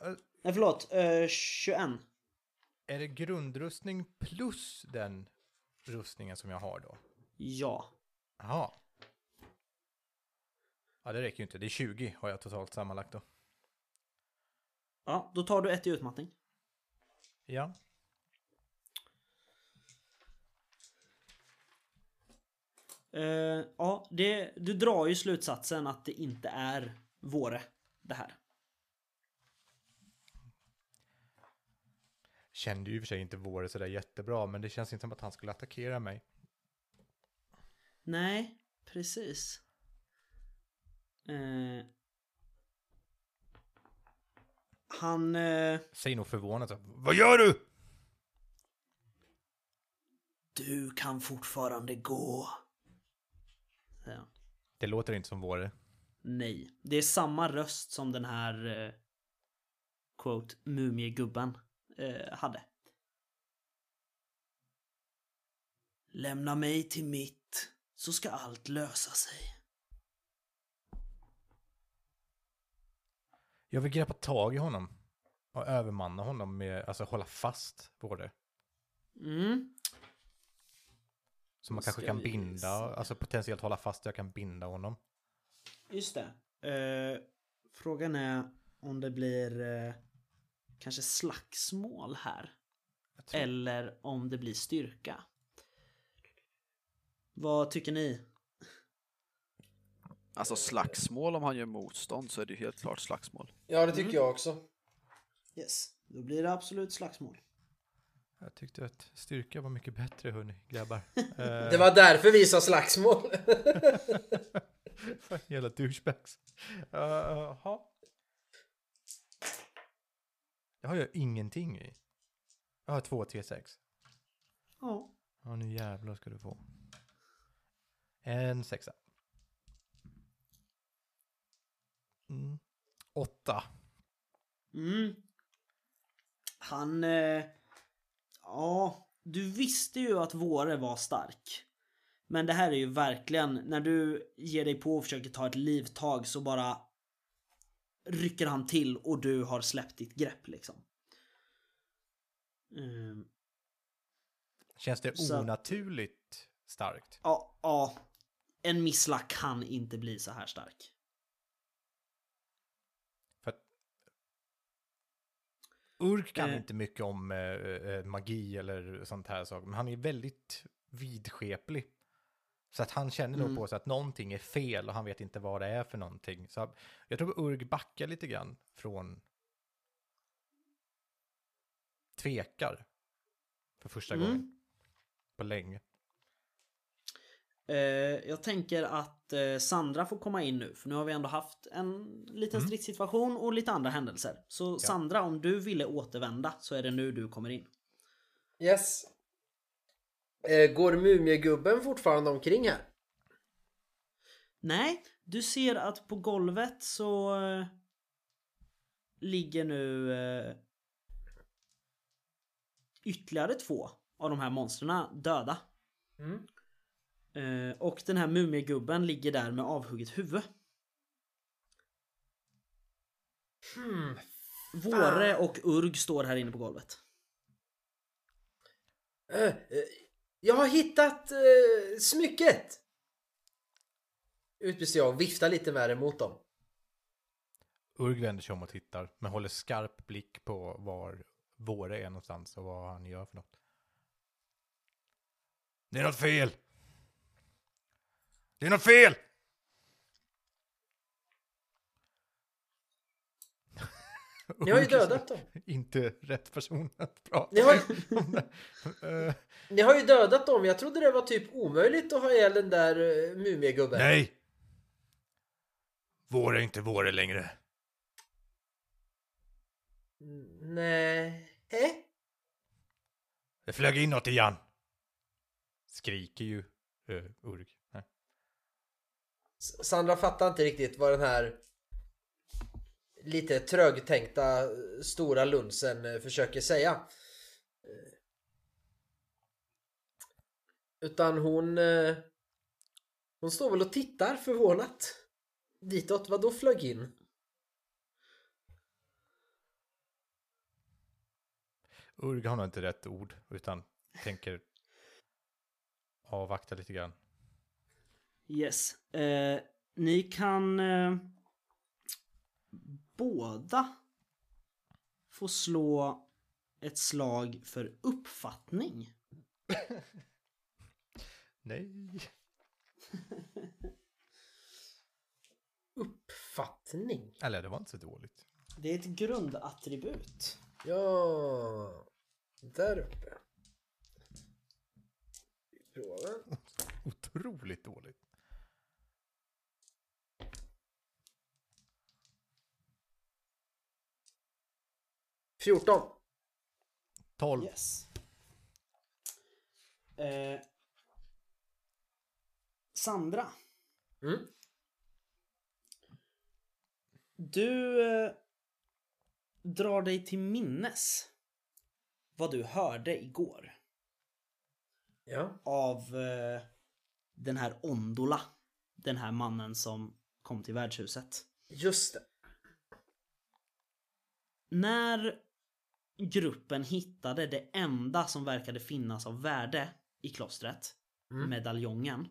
Eh. Nej, förlåt. Eh, 21. Är det grundrustning plus den rustningen som jag har då? Ja. Jaha. Ja, det räcker ju inte. Det är 20 har jag totalt sammanlagt då. Ja, då tar du ett i utmattning. Ja. Eh, ja, det, du drar ju slutsatsen att det inte är våre det här. Kände ju i och för sig inte Våre sådär jättebra, men det känns inte som att han skulle attackera mig. Nej, precis. Eh, han... Eh, Säg nog förvånat. Vad gör du? du kan fortfarande gå. Han. Det låter inte som Våre. Nej, det är samma röst som den här eh, quote mumiegubben eh, hade. Lämna mig till mitt så ska allt lösa sig. Jag vill greppa tag i honom. Och övermanna honom med, alltså hålla fast Våre. Mm. Så man kanske kan binda, se. alltså potentiellt hålla fast, jag kan binda honom. Just det. Eh, frågan är om det blir eh, kanske slagsmål här. Eller om det blir styrka. Vad tycker ni? Alltså slagsmål, om han gör motstånd så är det ju helt klart slagsmål. Ja, det tycker Mm. jag också. Yes, då blir det absolut slagsmål. Jag tyckte att styrka var mycket bättre hörni, grabbar. Det var därför vi sa slagsmål. Jävla douchebags. Uh, Jaha. Det har jag ingenting i. Jag har två T6. Ja. Ja, nu jävlar ska du få. En sexa. Mm. Åtta. Mm. Han... Eh, ja, du visste ju att Våre var stark. Men det här är ju verkligen, när du ger dig på och försöker ta ett livtag så bara rycker han till och du har släppt ditt grepp liksom. Mm. Känns det Så- onaturligt starkt? Ja, ja. En missla kan inte bli så här stark. För Urk kan Eh. inte mycket om eh, eh, magi eller sånt här saker, men han är väldigt vidskeplig. Så att han känner nog Mm. på sig att någonting är fel och han vet inte vad det är för någonting. Så jag tror Urg backar lite grann från tvekar för första Mm. gången på länge. Eh, jag tänker att eh, Sandra får komma in nu för nu har vi ändå haft en liten Mm. stridssituation och lite andra händelser. Så Sandra, om du ville återvända så är det nu du kommer in. Yes. Eh, går mumiegubben fortfarande omkring här? Nej, du ser att på golvet så eh, ligger nu eh, ytterligare två av de här monstren döda. Mm. Eh, och den här mumiegubben ligger där med avhugget huvud. Hmm. Våre och Urg står här inne på golvet. Eh, eh, jag har hittat eh, smycket! Utbrister jag och viftar lite med det mot dem. Urg vänder sig om och tittar, men håller skarp blick på var Våre är någonstans och vad han gör för något. Det är något fel! Det är något fel! Ni har ju dödat dem. Inte rätt person att prata Ni har, det. Eh, ni har ju dödat dem. Jag trodde det var typ omöjligt att ha ihjäl den där uh, mumiegubben. nej! Vår är inte våre längre. Nej. Det flög in något igen. Skriker ju uh. S- Sandra fattar inte riktigt vad den här lite trögtänkta stora lunsen eh, försöker säga. Eh, Utan hon... eh, Hon står väl och tittar förvånat. Ditåt, vad då flög in? Urg har nog inte rätt ord, utan tänker avvakta lite grann. Yes. Eh, ni kan eh, båda få slå ett slag för uppfattning. Nej. Uppfattning? Eller det var inte så dåligt. Det är ett grundattribut. Ja, där uppe. Vi provar. Otroligt dåligt. Fjorton. 12. Yes. Eh, Sandra. Mm. Du eh, drar dig till minnes vad du hörde igår Ja. av eh, den här Ondola. Den här mannen som kom till värdshuset. Just det. När gruppen hittade det enda som verkade finnas av värde i klostret, Mm. medaljongen,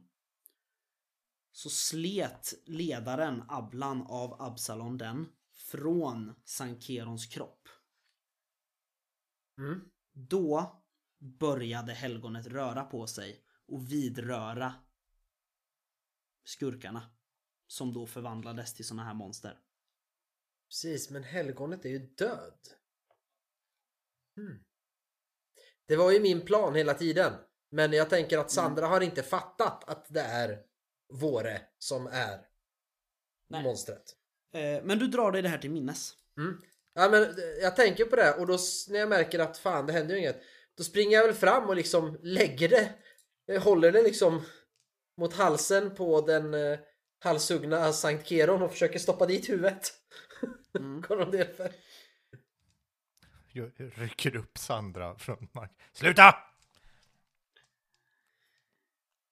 så slet ledaren Ablan av Absalon den från Sankerons kropp. Mm. Då började helgonet röra på sig och vidröra skurkarna. Som då förvandlades till såna här monster. Precis, men helgonet är ju död. Hmm. Det var ju min plan hela tiden. Men jag tänker att Sandra har inte fattat att det är Våre som är Nej. monstret. Eh, men du drar dig det här till minnes. Mm. Ja, men eh, jag tänker på det och då när jag märker att fan det händer ju inget. Då springer jag väl fram och liksom lägger det. Jag håller det liksom mot halsen på den eh, halshuggna Sankt Keron och försöker stoppa dit huvudet. Mm. Korondelfer. Jag rycker upp Sandra från marken. Sluta!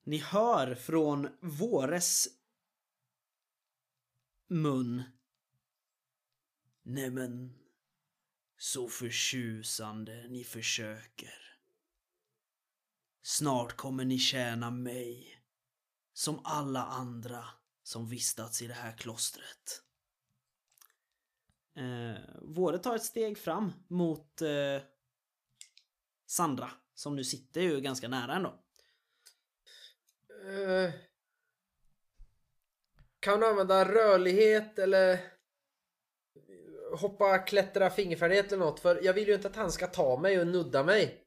Ni hör från Våres mun. Nämen, så förtjusande ni försöker. Snart kommer ni tjäna mig, som alla andra som vistats i det här klostret. Eh, Våre tar ett steg fram mot eh, Sandra, som nu sitter ju ganska nära ändå. Eh, kan du använda rörlighet eller hoppa, klättra, fingerfärdighet eller något? För jag vill ju inte att han ska ta mig och nudda mig.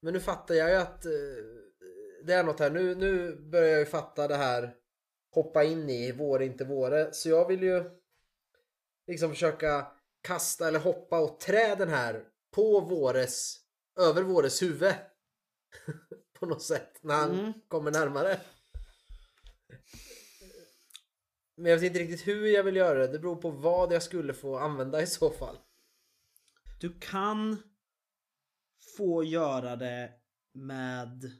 Men nu fattar jag ju att eh, det är något här. Nu, nu börjar jag ju fatta det här hoppa in i vår inte våre. Så jag vill ju liksom försöka kasta eller hoppa och trä den här på våres, över våres huvud. på något sätt när han Mm. kommer närmare. Men jag vet inte riktigt hur jag vill göra det. Det beror på vad jag skulle få använda i så fall. Du kan få göra det med...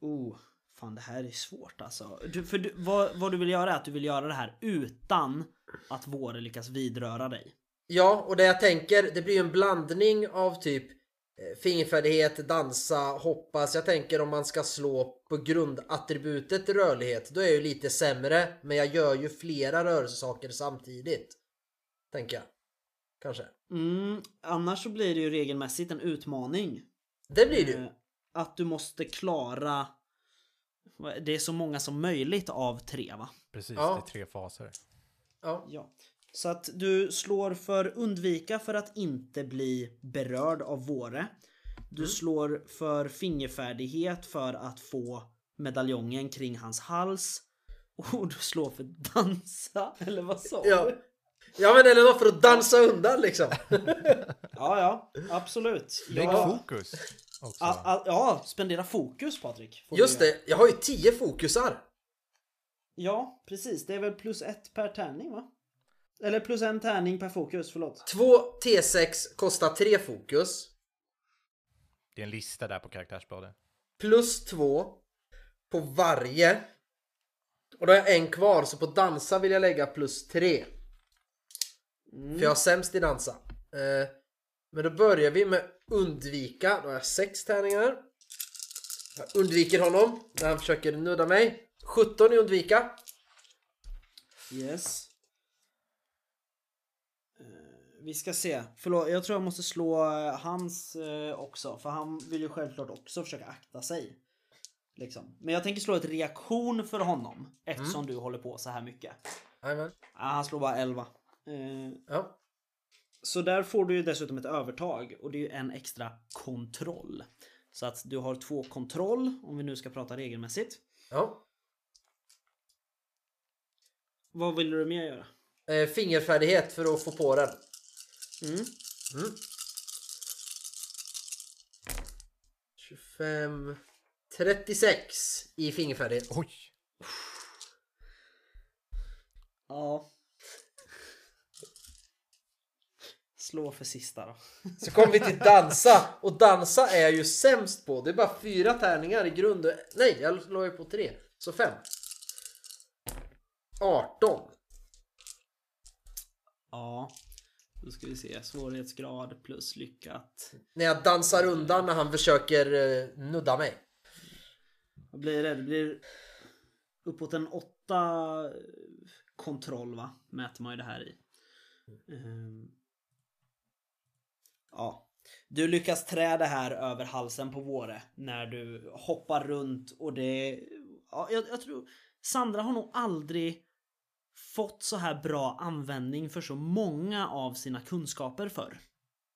Oh, fan det här är svårt alltså. Du, för du, vad, vad du vill göra är att du vill göra det här utan att Våre lyckas vidröra dig. Ja, och det jag tänker, det blir ju en blandning av typ eh, fingerfärdighet, dansa, hoppas. Jag tänker om man ska slå på grundattributet rörlighet, då är jag ju lite sämre. Men jag gör ju flera rörelsesaker samtidigt. Tänker jag. Kanske. Mm, annars så blir det ju regelmässigt en utmaning. Det blir det ju. Eh, att du måste klara det är så många som möjligt av tre va? Precis, Ja. det är tre faser. Ja. Ja. Så att du slår för undvika för att inte bli berörd av våre. Du slår för fingerfärdighet för att få medaljongen kring hans hals. Och du slår för dansa, eller vad sa Ja. du? ja men eller för att dansa undan liksom. Ja, ja, absolut. Lägg Ja, fokus också. a, a, ja, spendera fokus Patrik. Just det, jag har ju 10 fokusar. Ja, precis. Det är väl plus ett per tärning va? Eller plus en tärning per fokus, förlåt. 2 T6 kostar 3 fokus. Det är en lista där på karaktärsbladet. Plus 2 på varje. Och då har jag en kvar så på dansa vill jag lägga plus 3. För jag har sämst i dansa. Eh, men då börjar vi med undvika. Då har jag 6 tärningar. Jag undviker honom när han försöker nudda mig. 17 i undvika. Yes. Eh, Vi ska se. Förlåt, jag tror jag måste slå eh, hans eh, också. För han vill ju självklart också försöka akta sig. Liksom. Men jag tänker slå ett reaktion för honom. Eftersom du håller på så här mycket. Ah, han slår bara 11. Eh, Ja. Så där får du ju dessutom ett övertag. Och det är ju en extra kontroll. Så att du har två kontroll. Om vi nu ska prata regelmässigt. ja. Vad vill du mer göra? Eh, fingerfärdighet för att få på den. Mm. 25... 36 i fingerfärdighet. Oj! Ja. Slå för sista då. Så kommer vi till dansa. Och dansa är jag ju sämst på. Det är bara fyra tärningar i grund. Nej, jag slår ju på tre. Så fem. 18. Ja. Då ska vi se. Svårighetsgrad plus lyckat. När jag dansar undan när han försöker eh, nudda mig. Vad blir det? Det blir uppåt en åtta kontroll va? Mäter man ju det här i. Ehm. Ja. Du lyckas trä det här över halsen på Våre när du hoppar runt och det... Ja, jag, jag tror... Sandra har nog aldrig fått så här bra användning för så många av sina kunskaper förr.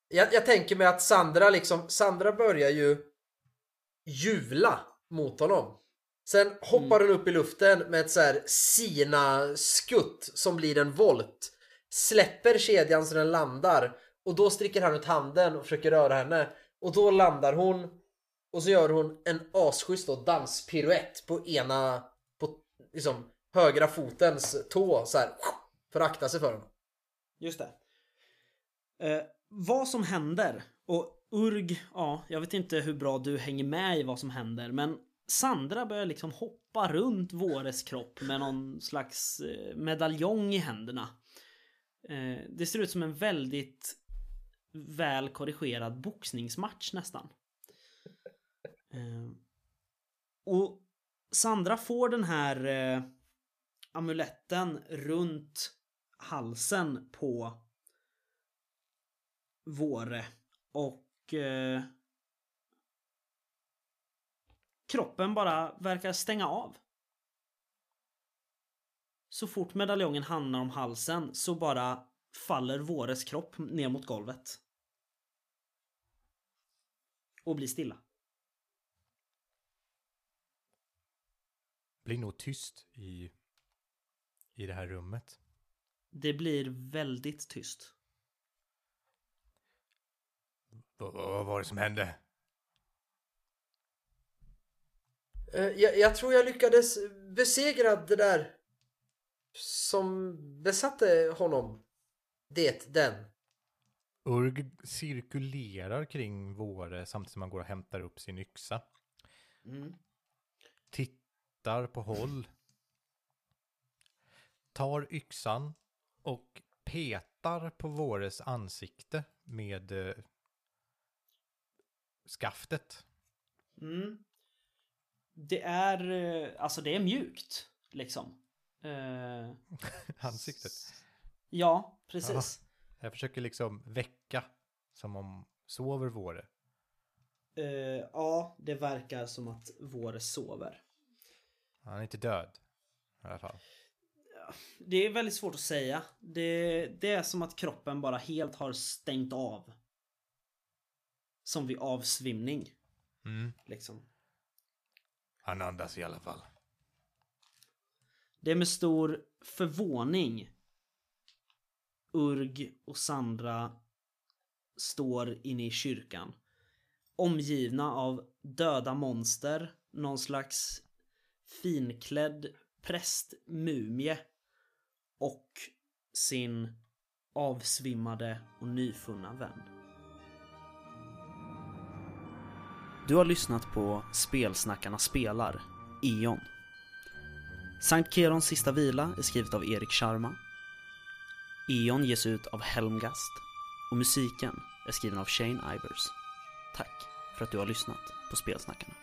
Jag, jag tänker mig att Sandra liksom, Sandra börjar ju juvla mot honom. Sen hoppar hon upp i luften med ett så här Sina-skutt som blir en volt. Släpper kedjan så den landar och då sträcker han ut handen och försöker röra henne. Och då landar hon och så gör hon en asschysst då danspiruett på ena, på liksom högra fotens tå så här för att akta sig för honom. Just det. Eh, vad som händer och Urg, ja, jag vet inte hur bra du hänger med i vad som händer, men Sandra börjar liksom hoppa runt Våres kropp med någon slags eh, medaljong i händerna. Eh, det ser ut som en väldigt väl korrigerad boxningsmatch nästan. Eh, och Sandra får den här eh, amuletten runt halsen på Våre och eh, kroppen bara verkar stänga av. Så fort medaljongen hamnar om halsen så bara faller Våres kropp ner mot golvet. Och blir stilla. Blir nog tyst i, i det här rummet. Det blir väldigt tyst. Vad, vad var det som hände? Eh, Jag, jag tror jag lyckades besegra det där som besatte honom. Det, den. Urg cirkulerar kring Våre samtidigt som han går och hämtar upp sin yxa. Mm. Tittar på håll. Tar yxan och petar på Våres ansikte med eh, skaftet. Mm. Det är, eh, alltså det är mjukt. Liksom. Eh, Ansiktet. ja, precis. Jag försöker liksom väcka som om sover Våre. Eh, ja, det verkar som att Våre sover. Han är inte död. I alla fall. Det är väldigt svårt att säga. Det, det är som att kroppen bara helt har stängt av. Som vid avsvimning. Mm. Liksom. Han andas i alla fall. Det är med stor förvåning Urg och Sandra står inne i kyrkan. Omgivna av döda monster, någon slags finklädd prästmumie och sin avsvimmade och nyfunna vän. Du har lyssnat på Spelsnackarna spelar, E.ON. Sankt Kerons sista vila är skrivet av Erik Sharma. E.ON ges ut av Helmgast och musiken är skriven av Shane Ivers. Tack för att du har lyssnat på Spelsnackarna.